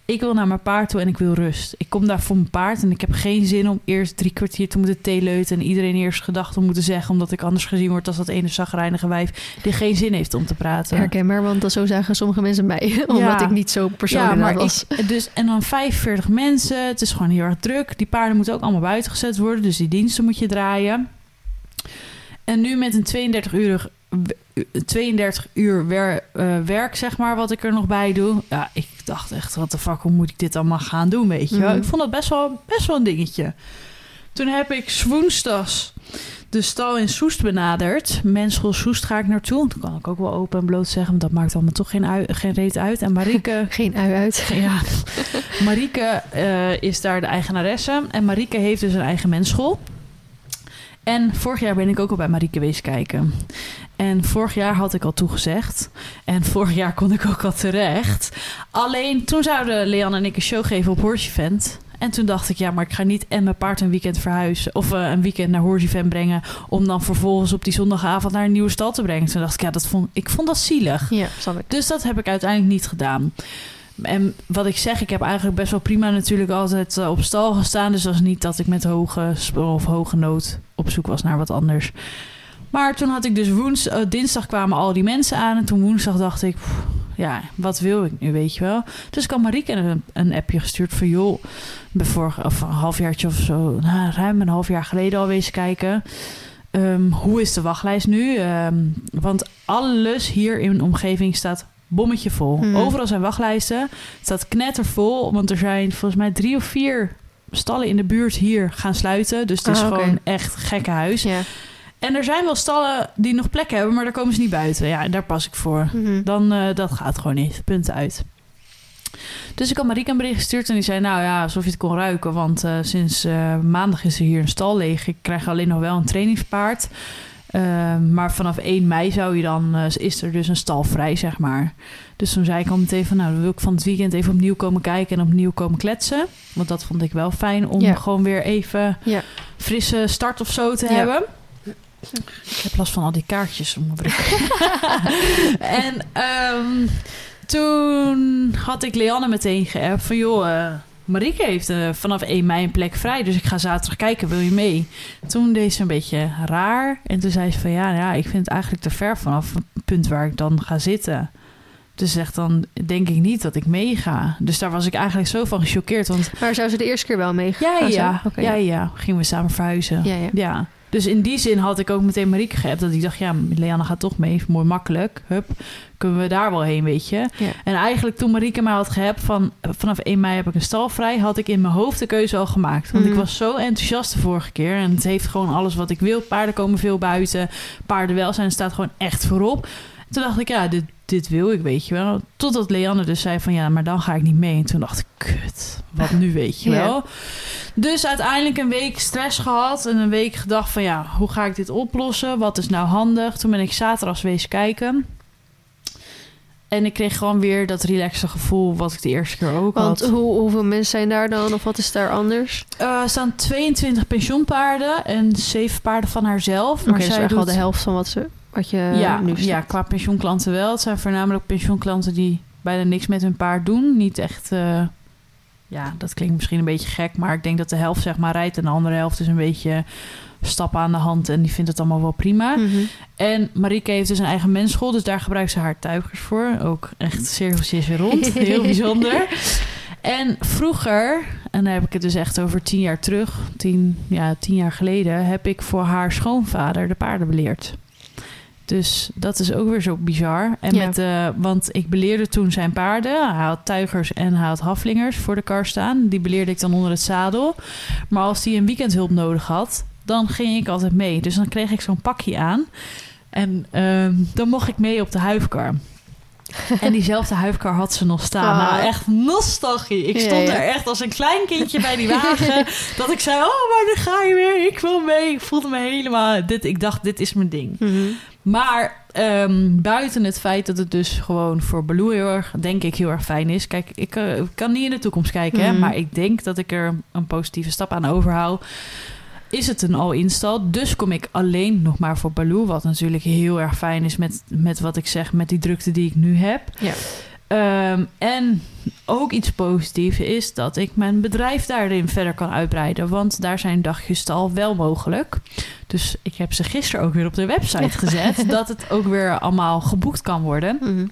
Ik wil naar mijn paard toe en ik wil rust. Ik kom daar voor mijn paard en ik heb geen zin om eerst drie kwartier te moeten theeleuten en iedereen eerst gedachten moeten zeggen, omdat ik anders gezien word als dat ene zagrijnige wijf die geen zin heeft om te praten. Herkenbaar, want dat zo zagen sommige mensen mij. <laughs> Omdat ik niet zo persoonlijk ja, maar was. ik, dus, en dan 45 mensen. Het is gewoon heel erg druk. Die paarden moeten ook allemaal buiten gezet worden. Dus die diensten moet je draaien. En nu met een 32 uur, 32 uur wer- eh, werk, zeg maar, wat ik er nog bij doe. Ja, ik dacht echt, wat de fuck, hoe moet ik dit allemaal gaan doen, weet je? Mhm. Ik vond dat best wel, best wel een dingetje. Toen heb ik woensdags de stal in Soest benaderd. Menschool Soest ga ik naartoe. Dat kan ik ook wel open en bloot zeggen, want dat maakt allemaal toch geen, ui- geen reet uit. En Marieke... <laughs> Geen ui uit. <laughs> Ja, Marieke eh, is daar de eigenaresse. En Marieke heeft dus een eigen mensschool. En vorig jaar ben ik ook al bij Marieke wezen kijken. En vorig jaar had ik al toegezegd. En vorig jaar kon ik ook al terecht. Alleen toen zouden Leanne en ik een show geven op Horse Event. En toen dacht ik, ja, maar ik ga niet en mijn paard een weekend verhuizen. Of eh, een weekend naar Horse Event brengen. Om dan vervolgens op die zondagavond naar een nieuwe stal te brengen. Toen dacht ik, ja, dat vond, ik vond dat zielig. Ja, snap ik. Dus dat heb ik uiteindelijk niet gedaan. En wat ik zeg, ik heb eigenlijk best wel prima natuurlijk altijd eh, op stal gestaan. Dus dat was niet dat ik met hoge of hoge nood op zoek was naar wat anders. Maar toen had ik dus woens, eh, dinsdag kwamen al die mensen aan. En toen woensdag dacht ik, ja, wat wil ik nu, weet je wel. Dus ik had Marieke een, een appje gestuurd van... joh, vorige, of een halfjaartje of zo, nou, ruim een half jaar geleden al wezen kijken... Ehm, hoe is de wachtlijst nu? Ehm, want alles hier in de omgeving staat bommetje vol. Hmm. Overal zijn wachtlijsten. Het staat knettervol, want er zijn volgens mij drie of vier stallen in de buurt hier gaan sluiten. Dus het is Ah, gewoon echt gekke huis. Ja. En er zijn wel stallen die nog plek hebben, maar daar komen ze niet buiten. Ja, daar pas ik voor. Mhm. Dan, eh, dat gaat gewoon niet. Punt uit. Dus ik had Marieke een bericht gestuurd en die zei... nou ja, alsof je het kon ruiken, want eh, sinds eh, maandag is er hier een stal leeg. Ik krijg alleen nog wel een trainingspaard. Eh, maar vanaf 1 mei zou je dan, eh, is er dus een stal vrij, zeg maar. Dus toen zei ik al meteen van... nou, dan wil ik van het weekend even opnieuw komen kijken... en opnieuw komen kletsen. Want dat vond ik wel fijn om Ja. gewoon weer even... Ja. frisse start of zo te Ja. hebben. Ik heb last van al die kaartjes om mijn <laughs> en ehm, toen had ik Leanne meteen geappt van... joh, eh, Marieke heeft eh, vanaf 1 mei een plek vrij... dus ik ga zaterdag kijken, wil je mee? Toen deed ze een beetje raar. En toen zei ze van ja, ja ik vind het eigenlijk te ver vanaf het punt waar ik dan ga zitten. Dus zegt dan denk ik niet dat ik meega. Dus daar was ik eigenlijk zo van gechoqueerd. Want Maar zou ze de eerste keer wel mee ja, ja, ja, ja, gingen we samen verhuizen. Ja, ja. Ja. Dus in die zin had ik ook meteen Marieke geappt. Dat ik dacht, ja, Leanne gaat toch mee. Mooi makkelijk. Hup, kunnen we daar wel heen, weet je. Ja. En eigenlijk toen Marieke mij had geappt van... vanaf 1 mei heb ik een stal vrij... had ik in mijn hoofd de keuze al gemaakt. Want Mhm. ik was zo enthousiast de vorige keer. En het heeft gewoon alles wat ik wil. Paarden komen veel buiten. Paardenwelzijn staat gewoon echt voorop. Toen dacht ik, ja, dit, dit wil ik, weet je wel. Totdat Leanne dus zei van, ja, maar dan ga ik niet mee. En toen dacht ik, kut, wat nu, weet je Ja. wel. Dus uiteindelijk een week stress gehad. En een week gedacht van, ja, hoe ga ik dit oplossen? Wat is nou handig? Toen ben ik zaterdags wezen kijken. En ik kreeg gewoon weer dat relaxe gevoel wat ik de eerste keer ook Want had. hoe, hoeveel mensen zijn daar dan? Of wat is daar anders? Eh, er staan 22 pensioenpaarden en 7 paarden van haarzelf. Maar is zij wel doet... de helft van wat, ze, wat je ja, nu staat. ja, qua pensioenklanten wel. Het zijn voornamelijk pensioenklanten die bijna niks met hun paard doen. Niet echt... eh, ja, dat klinkt misschien een beetje gek, maar ik denk dat de helft zeg maar rijdt en de andere helft is een beetje stappen aan de hand en die vindt het allemaal wel prima. Mhm. En Marieke heeft dus een eigen mensschool, dus daar gebruikt ze haar tuigers voor. Ook echt cirkeltje is weer rond. <laughs> Heel bijzonder. En vroeger, en dan heb ik het dus echt over tien jaar terug, tien, ja, tien jaar geleden, heb ik voor haar schoonvader de paarden beleerd. Dus dat is ook weer zo bizar. En Ja. met, eh, want ik beleerde toen zijn paarden. Hij had tuigers en hij had haflingers voor de kar staan. Die beleerde ik dan onder het zadel. Maar als hij een weekendhulp nodig had, dan ging ik altijd mee. Dus dan kreeg ik zo'n pakje aan. En ehm, dan mocht ik mee op de huifkar. <laughs> En diezelfde huifkar had ze nog staan. Ah. Nou, echt nostalgie. Ik stond ja. er echt als een klein kindje bij die <laughs> wagen. dat ik zei, oh, maar dan ga je weer. Ik wil mee. Ik voelde me helemaal... Dit, ik dacht, dit is mijn ding. Mhm. Maar ehm, buiten het feit dat het dus gewoon voor Baloo heel erg, denk ik, heel erg fijn is. Kijk, ik eh, kan niet in de toekomst kijken, hè, Mhm. maar ik denk dat ik er een positieve stap aan overhoud. Is het een al-install? Dus kom ik alleen nog maar voor Baloo. Wat natuurlijk heel erg fijn is met, met wat ik zeg, met die drukte die ik nu heb. Ja. Ehm, en ook iets positiefs is dat ik mijn bedrijf daarin verder kan uitbreiden. Want daar zijn dagjes stal wel mogelijk. Dus ik heb ze gisteren ook weer op de website gezet. <laughs> dat het ook weer allemaal geboekt kan worden. Mhm.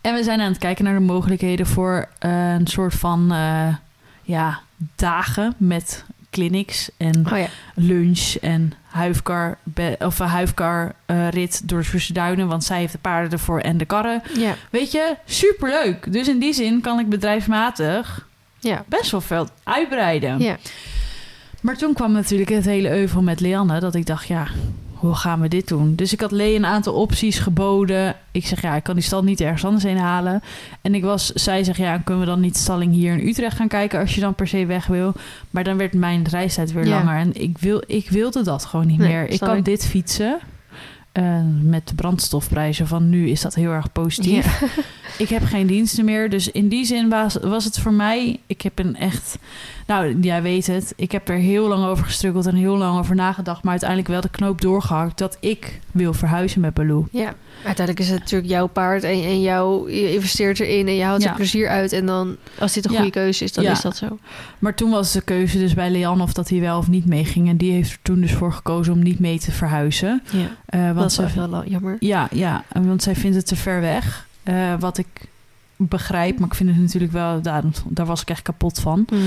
En we zijn aan het kijken naar de mogelijkheden voor eh, een soort van eh, ja, dagen met clinics en Oh ja. lunch en huifkar, be- of een huifkar eh, rit door Zwitserse duinen. Want zij heeft de paarden ervoor en de karren. Ja. Weet je, superleuk. Dus in die zin kan ik bedrijfsmatig Ja. best wel veel uitbreiden. Ja. Maar toen kwam natuurlijk het hele euvel met Leanne. Dat ik dacht, ja, hoe gaan we dit doen? Dus ik had Lee een aantal opties geboden. Ik zeg, ja, ik kan die stal niet ergens anders heen halen. En ik was, zij zegt, ja, kunnen we dan niet stalling hier in Utrecht gaan kijken... als je dan per se weg wil? Maar dan werd mijn reistijd weer Ja. langer. En ik, wil, ik wilde dat gewoon niet Nee, meer. Ik kan ik. dit fietsen. Eh, met de brandstofprijzen van nu is dat heel erg positief. Ja. Ik heb geen diensten meer. Dus in die zin was, was het voor mij... Ik heb een echt... Nou, jij weet het. Ik heb er heel lang over gestruggeld en heel lang over nagedacht. Maar uiteindelijk wel de knoop doorgehakt dat ik wil verhuizen met Baloo. Ja, uiteindelijk is het natuurlijk jouw paard en, en jou, je investeert erin en je haalt Ja. er plezier uit. En dan, als dit een Ja. goede keuze is, dan Ja. is dat zo. Maar toen was de keuze dus bij Leanne of dat hij wel of niet meeging. En die heeft er toen dus voor gekozen om niet mee te verhuizen. Ja, dat want is wel jammer. ja, ja, want zij vindt het te ver weg. Eh, wat ik begrijp, maar ik vind het natuurlijk wel... Daar, daar was ik echt kapot van. Mhm.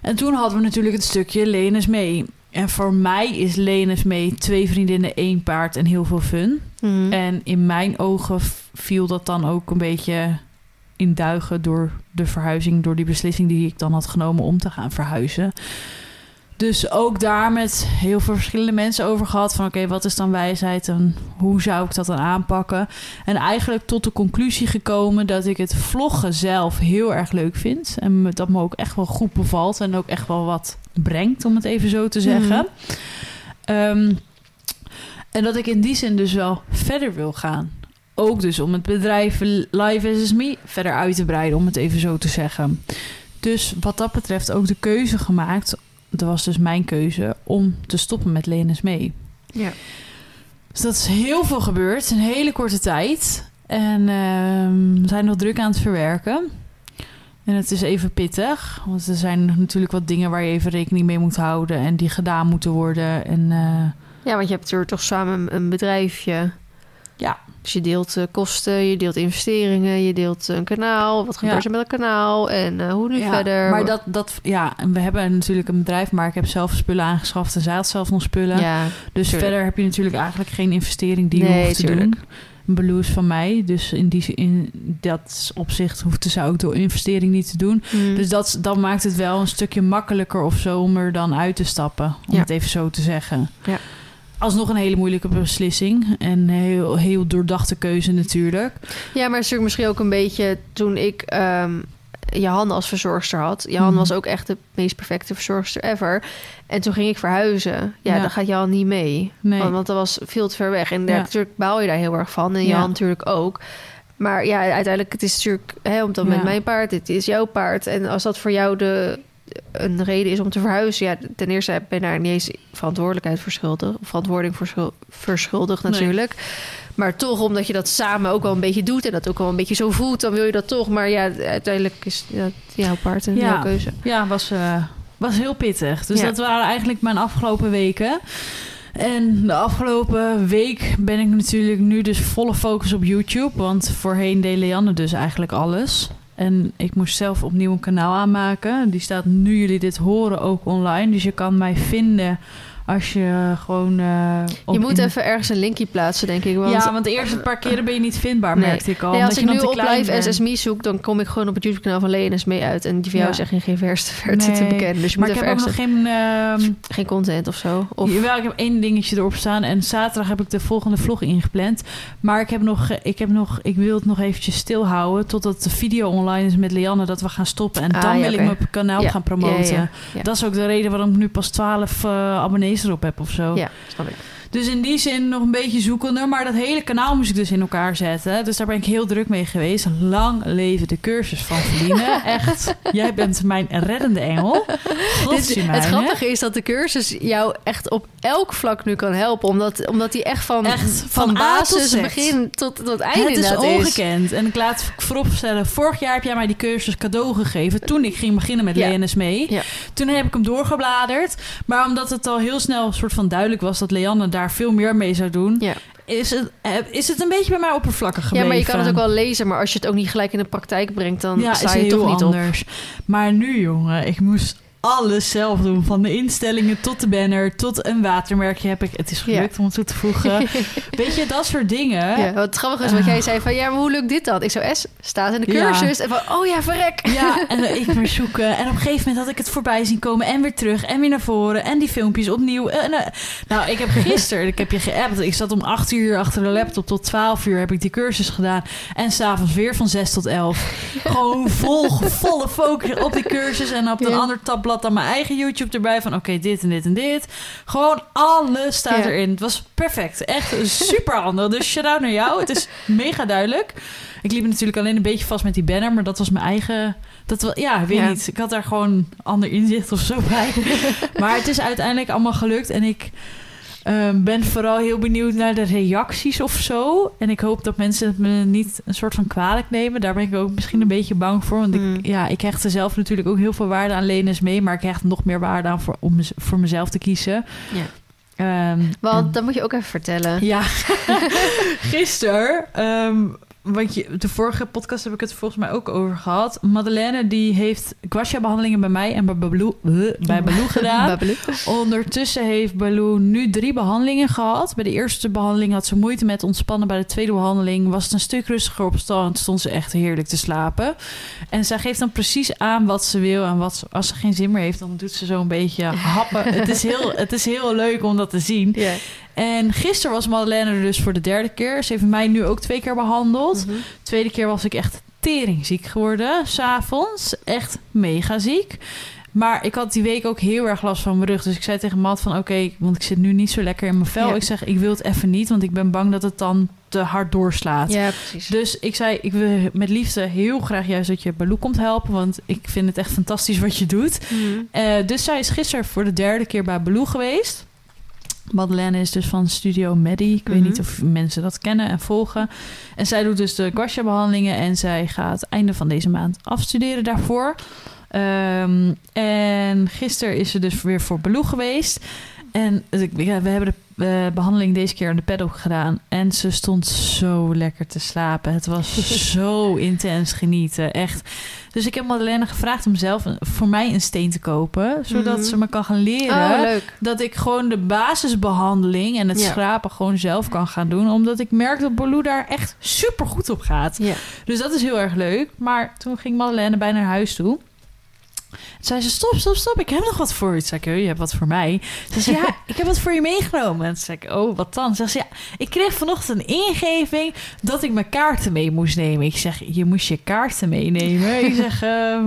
En toen hadden we natuurlijk het stukje Lenes mee. En voor mij is Lenes mee twee vriendinnen, één paard en heel veel fun. Mhm. En in mijn ogen viel dat dan ook een beetje in duigen door de verhuizing, door die beslissing die ik dan had genomen om te gaan verhuizen. Dus ook daar met heel veel verschillende mensen over gehad. Van oké, wat is dan wijsheid en hoe zou ik dat dan aanpakken? En eigenlijk tot de conclusie gekomen dat ik het vloggen zelf heel erg leuk vind. En dat me ook echt wel goed bevalt en ook echt wel wat brengt, om het even zo te zeggen. Ehm, en dat ik in die zin dus wel verder wil gaan. Ook dus om het bedrijf Live as Me verder uit te breiden, om het even zo te zeggen. Dus wat dat betreft ook de keuze gemaakt. Dat was dus mijn keuze om te stoppen met Lenes mee. Ja. Dus dat is heel veel gebeurd in een hele korte tijd. En ehm, we zijn nog druk aan het verwerken. En het is even pittig. Want er zijn natuurlijk wat dingen waar je even rekening mee moet houden. En die gedaan moeten worden. En eh, ja, want je hebt natuurlijk toch samen een bedrijfje. Dus je deelt eh, kosten, je deelt investeringen, je deelt een kanaal. Wat gebeurt Ja. er met het kanaal en eh, hoe nu ja, verder? Maar dat, dat, ja, en we hebben natuurlijk een bedrijf, maar ik heb zelf spullen aangeschaft en zij had zelf nog spullen. ja, dus tuurlijk. verder heb je natuurlijk eigenlijk geen investering die je Nee, hoeft te tuurlijk. doen. Een Baloo is van mij, dus in, die, in dat opzicht hoeft ze ook de investering niet te doen. Mhm. Dus dat, dan maakt het wel een stukje makkelijker of zo om er dan uit te stappen. Om het even zo te zeggen. Ja. Alsnog een hele moeilijke beslissing. En heel, heel doordachte keuze natuurlijk. Ja, maar het is natuurlijk misschien ook een beetje toen ik ehm Johan als verzorgster had. Johan Mhm. was ook echt de meest perfecte verzorgster ever. En toen ging ik verhuizen. Ja, Ja. dan gaat Johan niet mee. Nee. Want, want dat was veel te ver weg. En daar- Ja. natuurlijk baal je daar heel erg van. En Ja. Johan natuurlijk ook. Maar ja, uiteindelijk, het is natuurlijk... Hè, mijn paard, dit is jouw paard. En als dat voor jou de, een reden is om te verhuizen... Ja, ten eerste ben je daar niet eens verantwoordelijkheid voor schuldig. Of verantwoording voor schul- verschuldigd Nee. natuurlijk. Maar toch, omdat je dat samen ook wel een beetje doet... en dat ook wel een beetje zo voelt, dan wil je dat toch. Maar ja, uiteindelijk is dat jouw paard en Ja. jouw keuze. Ja, was, eh, was heel pittig. Dus Ja. dat waren eigenlijk mijn afgelopen weken. En de afgelopen week ben ik natuurlijk nu dus volle focus op YouTube. Want voorheen deed Leanne dus eigenlijk alles. En ik moest zelf opnieuw een kanaal aanmaken. Die staat nu jullie dit horen ook online. Dus je kan mij vinden als je gewoon... eh, op Je moet even ergens een linkje plaatsen, denk ik. Want Ja, want de eerste paar keren ben je niet vindbaar, Nee. merkte ik al. Nee, als ik je nu op live. SSME zoek, dan kom ik gewoon op het YouTube-kanaal van Lenis mee uit. En die van jou is echt geen verste verte te Nee, bekennen. Dus je Maar moet ik even heb ook nog geen... ehm, Geen content of zo. Of... Jawel, ik heb één dingetje erop staan. En zaterdag heb ik de volgende vlog ingepland. Maar ik heb nog, ik heb nog, ik wil het nog eventjes stilhouden. Totdat de video online is met Lianne. Dat we gaan stoppen. En Ah, dan ja, wil ik mijn kanaal Ja, gaan promoten. Dat is ook de reden waarom ik nu pas 12 eh, abonnees erop heb of zo. Ja, snap ik. Dus in die zin nog een beetje zoekende. Maar dat hele kanaal moest ik dus in elkaar zetten. Dus daar ben ik heel druk mee geweest. Lang leven de cursus van Feline. <laughs> Echt, jij bent mijn reddende engel. Dit, het grappige is dat de cursus jou echt op elk vlak nu kan helpen. Omdat, omdat die echt van, Echt, van, tot basis Z. begin tot, tot einde Het is inderdaad is. ongekend. En ik laat vooropstellen, vorig jaar heb jij mij die cursus cadeau gegeven. Toen ik ging beginnen met Ja. LNS mee. Ja. Toen heb ik hem doorgebladerd. Maar omdat het al heel snel een soort van duidelijk was dat Leanne daar veel meer mee zou doen, Ja. is, het, eh, is het een beetje bij mij oppervlakkig gebleven. ja, maar je kan het ook wel lezen. Maar als je het ook niet gelijk in de praktijk brengt, dan ja, sta is je toch niet op. anders. Maar nu, jongen, ik moest alles zelf doen. Van de instellingen tot de banner, tot een watermerkje heb ik. Het is gelukt om het toe te voegen. <laughs> Weet je, dat soort dingen. Ja, wat grappig is wat jij zei van... ja, maar hoe lukt dit dan? Ik zo, S, staat in de Ja. cursus. En van, oh ja, verrek. Ja, <laughs> en ik maar zoeken. En op een gegeven moment had ik het voorbij zien komen. En weer terug. En weer naar voren. En die filmpjes opnieuw. En, eh, nou, ik heb gisteren, ik heb je geappt. Ik zat om 8 uur achter de laptop tot 12 uur. Heb ik die cursus gedaan. En s'avonds weer van 6 tot 11. Gewoon vol, volle focus op die cursus. En op een ander tabblad dan mijn eigen YouTube erbij. Van oké, dit en dit en dit. Gewoon alles staat Ja. erin. Het was perfect. Echt super handig. Dus shout-out naar jou. Het is mega duidelijk. Ik liep natuurlijk alleen een beetje vast met die banner. Maar dat was mijn eigen... Dat wel, ja, weet Ja. niet. Ik had daar gewoon ander inzicht of zo bij. <laughs> maar het is uiteindelijk allemaal gelukt. En ik ehm, ben vooral heel benieuwd naar de reacties of zo. En ik hoop dat mensen het me niet een soort van kwalijk nemen. Daar ben ik ook misschien een beetje bang voor. Want Mm. ik, ja, ik hecht er zelf natuurlijk ook heel veel waarde aan Lenes mee. Maar ik hecht nog meer waarde aan voor, om voor mezelf te kiezen. Ja. Ehm, Want dat moet je ook even vertellen. ja, <laughs> gisteren, ehm, want je, de vorige podcast heb ik het volgens mij ook over gehad. Madeleine die heeft guasha-behandelingen bij mij en bij Baloo, eh, bij Baloo <laughs> gedaan. Ondertussen heeft Baloo nu drie behandelingen gehad. Bij de eerste behandeling had ze moeite met ontspannen. Bij de tweede behandeling was het een stuk rustiger op stand. Stond ze echt heerlijk te slapen. En zij geeft dan precies aan wat ze wil. En wat als ze geen zin meer heeft, dan doet ze zo een beetje happen. <laughs> het, is heel, het is heel leuk om dat te zien. En gisteren was Madeleine er dus voor de derde keer. Ze heeft mij nu ook twee keer behandeld. Mhm. Tweede keer was ik echt teringziek geworden, s'avonds. Echt mega ziek. Maar ik had die week ook heel erg last van mijn rug. Dus ik zei tegen Matt van oké, want ik zit nu niet zo lekker in mijn vel. Ja. Ik zeg, ik wil het even niet, want ik ben bang dat het dan te hard doorslaat. ja, precies. Dus ik zei, ik wil met liefde heel graag juist dat je Baloo komt helpen. Want ik vind het echt fantastisch wat je doet. Mhm. Eh, dus zij is gisteren voor de derde keer bij Baloo geweest. Madeleine is dus van Studio Medi. Ik weet Mhm. niet of mensen dat kennen en volgen. En zij doet dus de guasha-behandelingen... en zij gaat einde van deze maand afstuderen daarvoor. Ehm, en gisteren is ze dus weer voor Baloo geweest. En ja, we hebben de eh, behandeling deze keer aan de paddock gedaan. En ze stond zo lekker te slapen. Het was <laughs> zo intens genieten, echt. Dus ik heb Madeleine gevraagd om zelf een- voor mij een steen te kopen. Zodat Mhm. ze me kan gaan leren Oh, leuk. dat ik gewoon de basisbehandeling en het Ja. schrapen gewoon zelf kan gaan doen. Omdat ik merk dat Baloo daar echt super goed op gaat. Ja. Dus dat is heel erg leuk. Maar toen ging Madeleine bijna naar huis toe. Zei ze, stop, stop, stop. Ik heb nog wat voor je. Toen zei ik, "Oh, je hebt wat voor mij. Ze zei, ja, ik heb wat voor je meegenomen. En toen zei ik, oh, wat dan? Ze zei, ja, ik kreeg vanochtend een ingeving dat ik mijn kaarten mee moest nemen. Ik zeg, je moest je kaarten meenemen. Ik zeg, <laughs> ehm,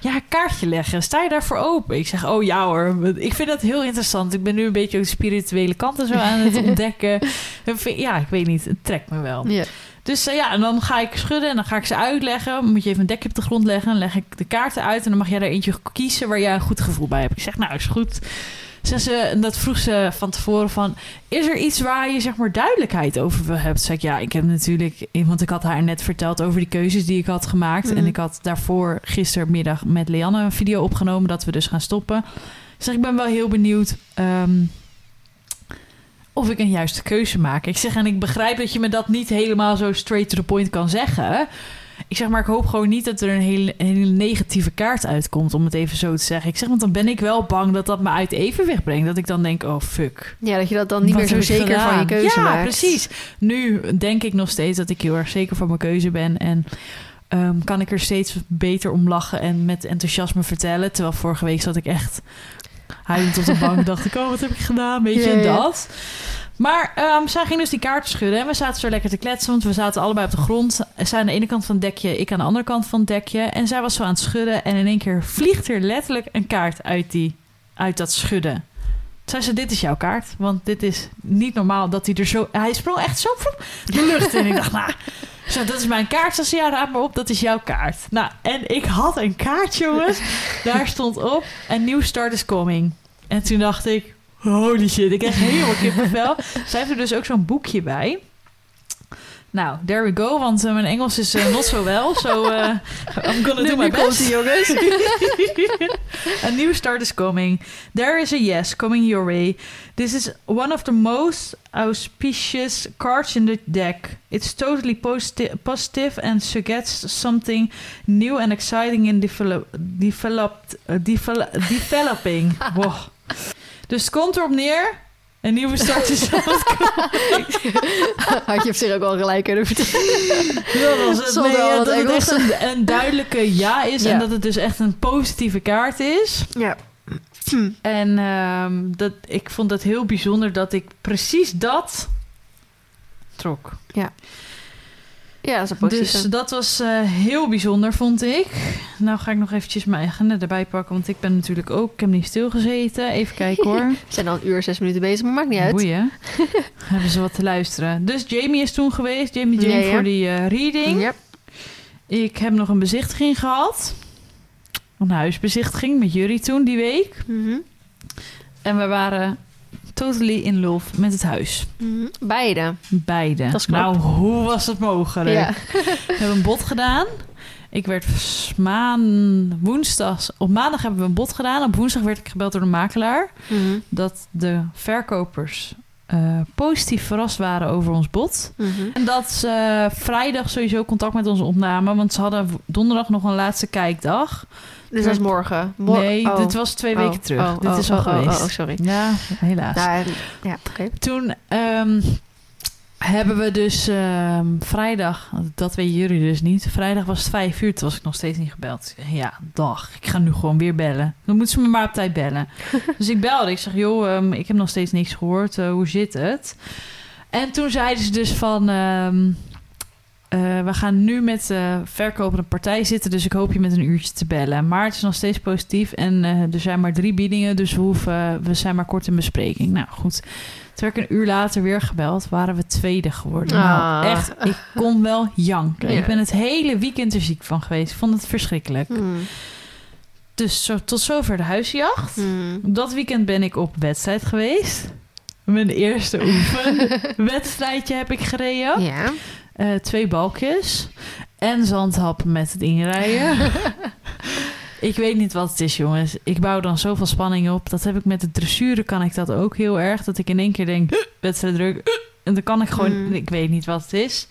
ja, kaartje leggen. Sta je daarvoor open? Ik zeg, oh ja hoor. Ik vind dat heel interessant. Ik ben nu een beetje ook de spirituele kant en zo aan het <laughs> ontdekken. Ja, ik weet niet. Het trekt me wel. Ja. Dus eh, ja, en dan ga ik schudden en dan ga ik ze uitleggen. Dan moet je even een dekje op de grond leggen. Dan leg ik de kaarten uit en dan mag jij er eentje kiezen waar jij een goed gevoel bij hebt. Ik zeg, nou is goed. Zeg ze, en dat vroeg ze van tevoren van... is er iets waar je zeg maar duidelijkheid over wil hebben? Zeg ik, ja, ik heb natuurlijk... want ik had haar net verteld over die keuzes die ik had gemaakt. Mhm. En ik had daarvoor gistermiddag met Leanne een video opgenomen... dat we dus gaan stoppen. Zeg, ik ben wel heel benieuwd... ehm, of ik een juiste keuze maak. Ik zeg, en ik begrijp dat je me dat niet helemaal zo straight to the point kan zeggen. Ik zeg, maar ik hoop gewoon niet dat er een hele, een hele negatieve kaart uitkomt, om het even zo te zeggen. Ik zeg, want dan ben ik wel bang dat dat me uit evenwicht brengt. Dat ik dan denk, oh fuck. ja, dat je dat dan niet Wat meer zo zeker van je keuze ja, maakt. precies. Nu denk ik nog steeds dat ik heel erg zeker van mijn keuze ben. En ehm, kan ik er steeds beter om lachen en met enthousiasme vertellen. Terwijl vorige week zat ik echt huilend op de bank. dacht ik, oh, wat heb ik gedaan? Weet je, dat. Maar ehm, zij ging dus die kaarten schudden. En we zaten zo lekker te kletsen, want we zaten allebei op de grond. Zij aan de ene kant van het dekje, ik aan de andere kant van het dekje. En zij was zo aan het schudden. En in één keer vliegt er letterlijk een kaart uit, die, uit dat schudden. Toen zei ze, dit is jouw kaart. Want dit is niet normaal dat hij er zo... Hij sprong echt zo de lucht in. ik dacht, nou... Zo, dat is mijn kaart. Ze zei, ja, raad maar op, dat is jouw kaart. Nou, en ik had een kaart, jongens. <laughs> Daar stond op, een new start is coming. En toen dacht ik, holy shit, ik kreeg helemaal kippenvel. Zij heeft er dus ook zo'n boekje bij. Nou, there we go, want eh, mijn Engels is uh, not so well. So uh, I'm gonna do my best. jongens. <laughs> a new start is coming. There is a yes coming your way. This is one of the most auspicious cards in the deck. It's totally posi positive and suggests something new and exciting in develop, developed, uh, devel developing. <laughs> wow. Dus het komt erop neer. Een nieuwe start is <laughs> Had je op zich ook al gelijk kunnen vertellen. Dat was het. Nee, ja, dat het echt een, een, duidelijke ja is. Ja. En dat het dus echt een positieve kaart is. Ja. En um, dat, ik vond het heel bijzonder dat ik precies dat trok. Ja. Ja, dat is een Dus dat was uh, heel bijzonder, vond ik. Nou ga ik nog eventjes mijn agenda erbij pakken, want ik ben natuurlijk ook... Ik heb niet stilgezeten. Even kijken hoor. <laughs> We zijn al een uur, zes minuten bezig, maar maakt niet uit. Boeien. <laughs> Hebben ze wat te luisteren. Dus Jamie is toen geweest. Jamie Jane ja, ja. voor die uh, reading. Yep. Ik heb nog een bezichtiging gehad. Een huisbezichtiging met jullie toen die week. Mm -hmm. En we waren totally in love met het huis. Mm, beide. Beide. Dat nou, hoe was het mogelijk? Ja. we hebben een bod gedaan. Ik werd maan, woensdag, op maandag hebben we een bod gedaan. Op woensdag werd ik gebeld door de makelaar. Mm -hmm. Dat de verkopers uh, positief verrast waren over ons bod. Mm -hmm. En dat ze vrijdag sowieso contact met ons opnamen. Want ze hadden donderdag nog een laatste kijkdag. Dus dat is morgen? Mor nee, oh. dit was twee oh. weken terug. Oh, dit is al geweest. Oh, sorry. Ja, helaas. Ja, ja okay. Toen um, hebben we dus um, vrijdag, dat weten jullie dus niet. Vrijdag was het vijf uur, toen was ik nog steeds niet gebeld. Ja, dag, ik ga nu gewoon weer bellen. Dan moeten ze me maar op tijd bellen. <laughs> dus ik belde. Ik zeg, joh, um, ik heb nog steeds niks gehoord. Uh, hoe zit het? En toen zeiden ze dus van... Uh, we gaan nu met de verkopende partij zitten, dus ik hoop je met een uurtje te bellen. Maar het is nog steeds positief en uh, er zijn maar drie biedingen, dus we, hoeven, we zijn maar kort in bespreking. Nou goed, toen werd ik een uur later weer gebeld, waren we tweede geworden. Ah. Nou, echt, ik kon wel janken. Ja. Ik ben het hele weekend er ziek van geweest. Ik vond het verschrikkelijk. Hmm. Dus zo, tot zover de huisjacht. Hmm. Dat weekend ben ik op wedstrijd geweest. Mijn eerste oefenwedstrijdje heb ik gereden. Ja. Uh, twee balkjes en zandhappen met het inrijden. <laughs> ik weet niet wat het is, jongens. Ik bouw dan zoveel spanning op. Dat heb ik met de dressuren kan ik dat ook heel erg. Dat ik in één keer denk, wedstrijd druk. En dan kan ik gewoon, Mm. ik weet niet wat het is.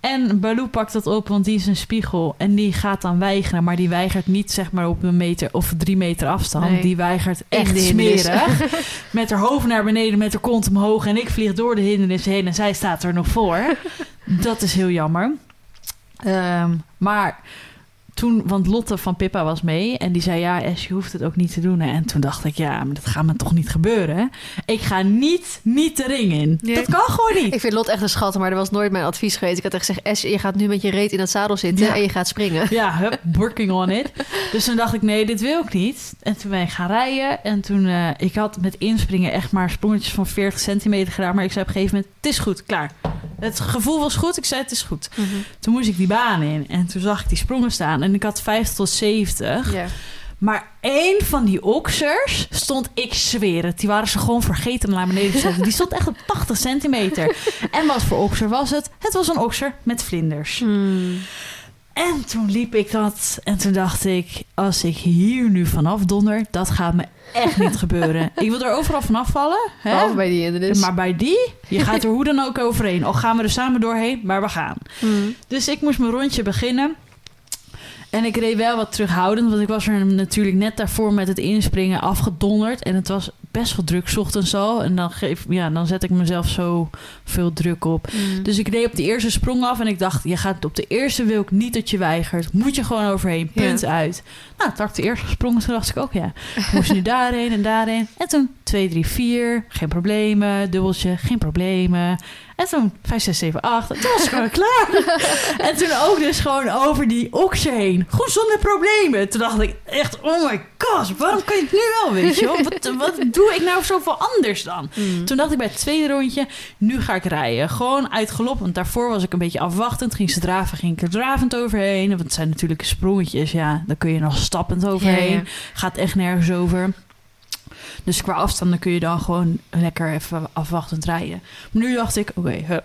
En Baloo pakt dat op, want die is een spiegel. En die gaat dan weigeren. Maar die weigert niet zeg maar op een meter of drie meter afstand. Nee. Die weigert echt smerig. <laughs> met haar hoofd naar beneden, met haar kont omhoog. En ik vlieg door de hindernis heen en zij staat er nog voor. <laughs> dat is heel jammer. Ehm, maar toen, want Lotte van Pippa was mee. En die zei, ja, Es, je hoeft het ook niet te doen. hè. En toen dacht ik, ja, maar dat gaat me toch niet gebeuren. Ik ga niet, niet de ring in. Nee. Dat kan gewoon niet. Ik vind Lot echt een schat, maar dat was nooit mijn advies geweest. Ik had echt gezegd, Es, je gaat nu met je reet in het zadel zitten Ja. en je gaat springen. Ja, hup, working on it. Dus toen dacht ik, nee, dit wil ik niet. En toen ben ik gaan rijden. En toen, eh, ik had met inspringen echt maar sprongetjes van 40 centimeter gedaan. Maar ik zei op een gegeven moment, het is goed, klaar. Het gevoel was goed. Ik zei, het is goed. Mhm. Toen moest ik die baan in. En toen zag ik die sprongen staan. En ik had 50 tot 70. Ja. Maar één van die oksers stond, ik zweer het, die waren ze gewoon vergeten om naar beneden te <laughs> zetten. Die stond echt op 80 centimeter. En wat voor okser was het? Het was een okser met vlinders. Hmm. En toen liep ik dat en toen dacht ik, als ik hier nu vanaf donder, dat gaat me echt niet <laughs> gebeuren. Ik wil er overal vanaf vallen. Hè? Behalve bij die. Maar bij die, je gaat er hoe dan ook overheen. Al gaan we er samen doorheen, maar we gaan. Hmm. Dus ik moest mijn rondje beginnen. En ik reed wel wat terughoudend, want ik was er natuurlijk net daarvoor met het inspringen afgedonderd. En het was best wel druk 's ochtends al. En dan, geef, ja, dan zet ik mezelf zo veel druk op. Hmm. Dus ik reed op de eerste sprong af en ik dacht, je gaat op de eerste wil ik niet dat je weigert. Moet je gewoon overheen, punt uit. Nou, toen ik de eerste sprong, toen dacht ik ook, ja, ik moest nu <laughs> daarheen en daarheen. En toen 2, 3, 4, geen problemen. Dubbeltje, geen problemen. En toen 5, 6, 7, 8. Toen was gewoon <laughs> klaar. en toen ook dus gewoon over die okser heen. Gewoon zonder problemen. Toen dacht ik echt, oh my god, waarom kan je het nu wel, weet je wel? Wat, wat doe ik nou zoveel anders dan? Hmm. Toen dacht ik bij het tweede rondje, nu ga ik rijden. Gewoon uit galop, want daarvoor was ik een beetje afwachtend. Ging ze draven, ging ik er dravend overheen. Want het zijn natuurlijk sprongetjes, ja. Daar kun je nog stappend overheen. Ja, ja. Gaat echt nergens over. Dus qua afstanden kun je dan gewoon lekker even afwachtend rijden. Maar nu dacht ik, oké,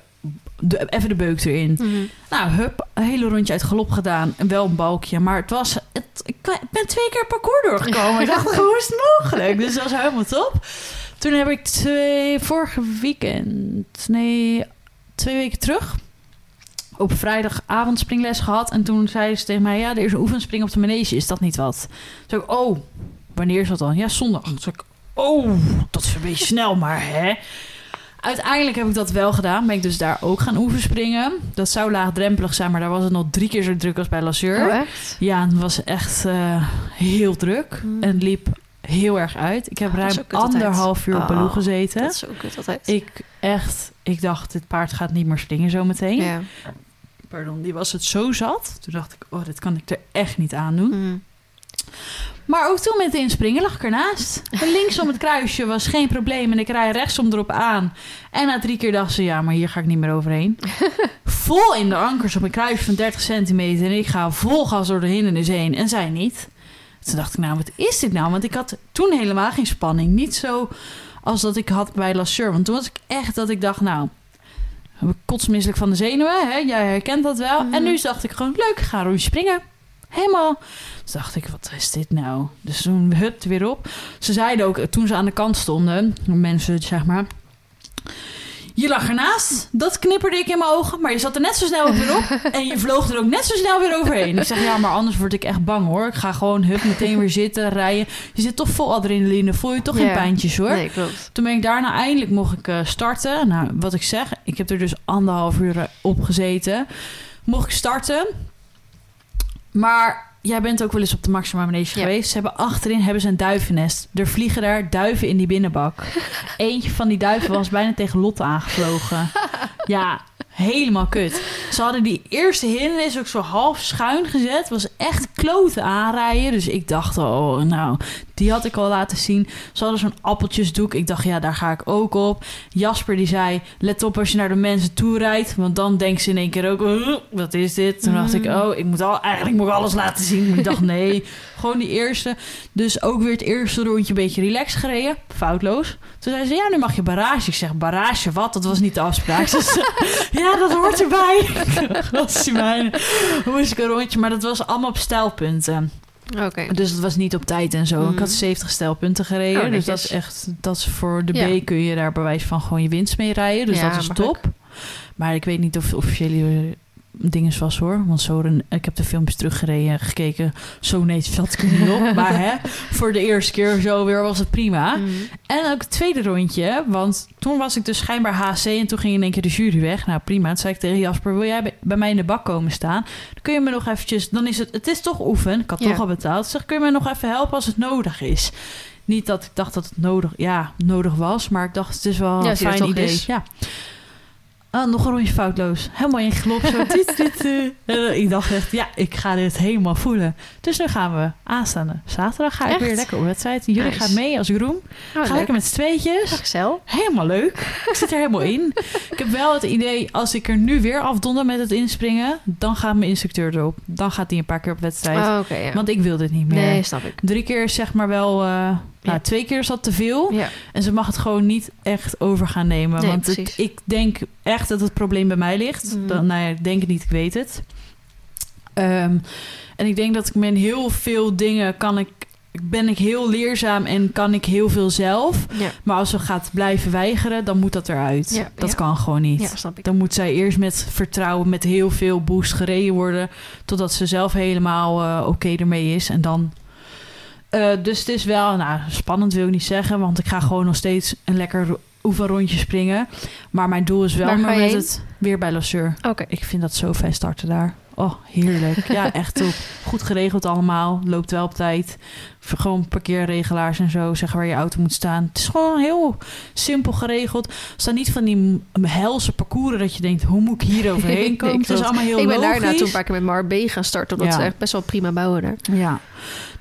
de, even de beuk erin. Mhm. Nou, hup, een hele rondje uit galop gedaan. En wel een balkje. Maar het was... Het, ik ben twee keer parcours doorgekomen. Ik dacht, <laughs> hoe is het mogelijk? Dus dat was helemaal top. Toen heb ik twee... Vorige weekend... Nee, twee weken terug... Op vrijdagavond springles gehad. En toen zei ze tegen mij... Ja, er is een oefenspring op de manege. Is dat niet wat? Toen zei ik, oh, wanneer is dat dan? Ja, zondag. Toen zei ik, oh, dat is een beetje snel, maar hè... Uiteindelijk heb ik dat wel gedaan. Ben ik dus daar ook gaan oefenspringen. Dat zou laagdrempelig zijn, maar daar was het nog drie keer zo druk als bij Lasseur. Oh? Ja, het was echt eh, heel druk. Mm. En het liep heel erg uit. Ik heb is ruim ook anderhalf uur op Oh, gezeten. Dat is zo kut altijd. Ik echt, ik dacht, dit paard gaat niet meer springen zometeen. ja. Pardon, die was het zo zat. Toen dacht ik, oh, dit kan ik er echt niet aan doen. Mhm. Maar ook toen met de inspringen lag ik ernaast. En linksom het kruisje was geen probleem. En ik rij rechtsom erop aan. En na drie keer dacht ze, ja, maar hier ga ik niet meer overheen. <laughs> vol in de ankers op een kruisje van 30 centimeter. En ik ga vol gas door de hindernis heen. En zij niet. Toen dacht ik, nou, wat is dit nou? Want ik had toen helemaal geen spanning. Niet zo als dat ik had bij Lasseur. Want toen was ik echt dat ik dacht, nou... Kotsmisselijk van de zenuwen, hè? jij herkent dat wel. Mhm. En nu dacht ik gewoon, leuk, ga rondje springen. Helemaal. Dus dacht ik, wat is dit nou? Dus toen hup weer op. Ze zeiden ook, toen ze aan de kant stonden, mensen zeg maar... Je lag ernaast, dat knipperde ik in mijn ogen, maar je zat er net zo snel weer op <laughs> en je vloog er ook net zo snel weer overheen. Ik zeg, ja, maar anders word ik echt bang hoor. Ik ga gewoon hup meteen weer zitten, rijden. Je zit toch vol adrenaline, voel je toch geen Ja. pijntjes hoor. Nee, klopt. Toen ben ik daarna eindelijk mocht ik eh, starten. Nou, wat ik zeg, ik heb er dus anderhalf uur eh, op gezeten. Mocht ik starten. Maar jij bent ook wel eens op de Maxima Manege Ja. geweest. Ze hebben achterin hebben ze een duivennest. Er vliegen daar duiven in die binnenbak. <laughs> Eentje van die duiven was bijna tegen Lotte aangevlogen. Ja, helemaal kut. Ze hadden die eerste hindernis ook zo half schuin gezet. Was echt kloten aanrijden. Dus ik dacht, oh, nou, die had ik al laten zien. Ze hadden zo'n appeltjesdoek. Ik dacht, ja, daar ga ik ook op. Jasper die zei, let op als je naar de mensen toe rijdt. Want dan denkt ze in één keer ook, "Uh, wat is dit? Toen dacht ik, oh, ik moet al, eigenlijk moet ik alles laten zien. Maar ik dacht, nee, <laughs> gewoon die eerste. Dus ook weer het eerste rondje een beetje relaxed gereden. Foutloos. Toen zei ze, ja, nu mag je barrage. Ik zeg, barrage wat? Dat was niet de afspraak. Ze zei, <laughs> ja, dat hoort erbij. <laughs> dat is mijn... Moest ik een rondje, maar dat was allemaal op stijlpunten. Oké. Dus het was niet op tijd en zo. Mhm. Ik had 70 stijlpunten gereden. Oh, dus dat is echt, dat is voor de Ja. B kun je daar bewijs van gewoon je winst mee rijden. Dus Ja, dat is top. Maar ik weet niet of het officiële dinges was hoor. Want zo, ik heb de filmpjes teruggereden, gekeken. Zo nee, valt ik niet op. <laughs> Maar hè, voor de eerste keer zo weer was het prima. Mhm. En ook het tweede rondje, want toen was ik dus schijnbaar HC en toen ging in één keer de jury weg. Nou prima, toen zei ik tegen Jasper, wil jij bij- mij in de bak komen staan? Dan kun je me nog eventjes, dan is het, het is toch oefen, ik had Ja. toch al betaald. Zeg, kun je me nog even helpen als het nodig is? Niet dat ik dacht dat het nodig, ja, nodig was, maar ik dacht het is wel Ja, een fijn idee. is. Ja. Ah, nog een rondje foutloos. Helemaal in gelop. Zo, <laughs> eh. Ik dacht echt, ja, ik ga dit helemaal voelen. Dus nu gaan we aanstaande zaterdag ga ik Echt? weer lekker op wedstrijd. Jullie Nice. gaan mee als groen. Oh, Ga lekker met z'n tweetjes. Excel. Helemaal leuk. Ik zit er helemaal in. Ik heb wel het idee, als ik er nu weer afdonder met het inspringen, dan gaat mijn instructeur erop. Dan gaat hij een paar keer op wedstrijd. Oh, ja. Want ik wil dit niet meer. Nee, snap ik. Drie keer zeg maar wel... eh, nou, twee keer is dat te veel. En ze mag het gewoon niet echt over gaan nemen. Nee, want het, ik denk echt dat het probleem bij mij ligt. Mm. Dan, nou ja, ik denk het niet, ik weet het. Ehm, en ik denk dat ik met heel veel dingen kan ik... Ben ik heel leerzaam en kan ik heel veel zelf. Ja. Maar als ze gaat blijven weigeren, dan moet dat eruit. Ja, dat ja. kan gewoon niet. Dan moet zij eerst met vertrouwen, met heel veel boost gereden worden. Totdat ze zelf helemaal eh, oké ermee is. En dan. Eh, dus het is wel, nou, spannend wil ik niet zeggen. Want ik ga gewoon nog steeds een lekker ro- oefenrondje springen. Maar mijn doel is wel maar met het weer bij Lasseur. Oké. Ik vind dat zo fijn starten daar. Oh, heerlijk. Ja, echt top. Goed geregeld allemaal. Loopt wel op tijd. Gewoon parkeerregelaars en zo. Zeggen waar je auto moet staan. Het is gewoon heel simpel geregeld. Er staan niet van die helse parcours dat je denkt... hoe moet ik hier overheen <laughs> Nee, komen? het is allemaal heel ik ben logisch. daarna toen een paar keer met Mar B gaan starten. Omdat Ja. ze echt best wel prima bouwen daar. Ja.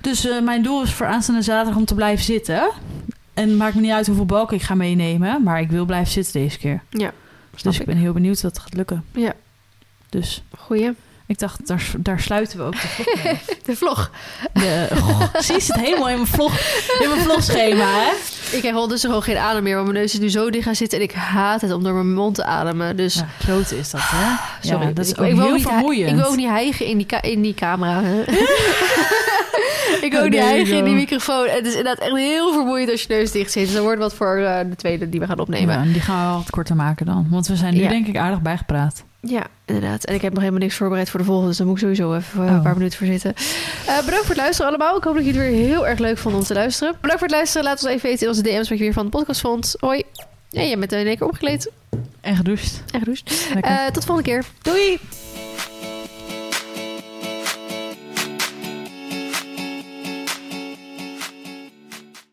Dus eh, mijn doel is voor aanstaande zaterdag om te blijven zitten. En het maakt me niet uit hoeveel balken ik ga meenemen. Maar ik wil blijven zitten deze keer. Ja, Dus ik ik. ben heel benieuwd dat het gaat lukken. Ja. Dus Goeie. Ik dacht, daar, daar sluiten we ook de vlog mee. <laughs> De vlog. De, <laughs> je het helemaal in mijn vlog, in mijn vlogschema, hè? Ik krijg ondertussen gewoon geen adem meer, want mijn neus is nu zo dicht gaan zitten en ik haat het om door mijn mond te ademen. Dus Ja, klote is dat, hè? sorry, Ja, dat is ik, ook ik heel niet, vermoeiend. Ik wil ook niet hijgen in die, in die camera. <laughs> ik wil ook niet There you hijgen in die microfoon. Het is inderdaad echt heel vermoeiend als je neus dicht zit. Dus dat wordt wat voor eh, de tweede die we gaan opnemen. Ja, en die gaan we wat korter maken dan. Want we zijn nu Ja. denk ik aardig bijgepraat. Ja, inderdaad. En ik heb nog helemaal niks voorbereid voor de volgende. Dus daar moet ik sowieso even eh, Oh. een paar minuten voor zitten. Eh, bedankt voor het luisteren allemaal. Ik hoop dat jullie het weer heel erg leuk vonden om te luisteren. Bedankt voor het luisteren. Laat ons even weten in onze DM's wat je weer van de podcast vond. Hoi. Ja, je bent in één keer opgekleed En gedoucht. en gedoucht. Eh, tot de volgende keer. Doei!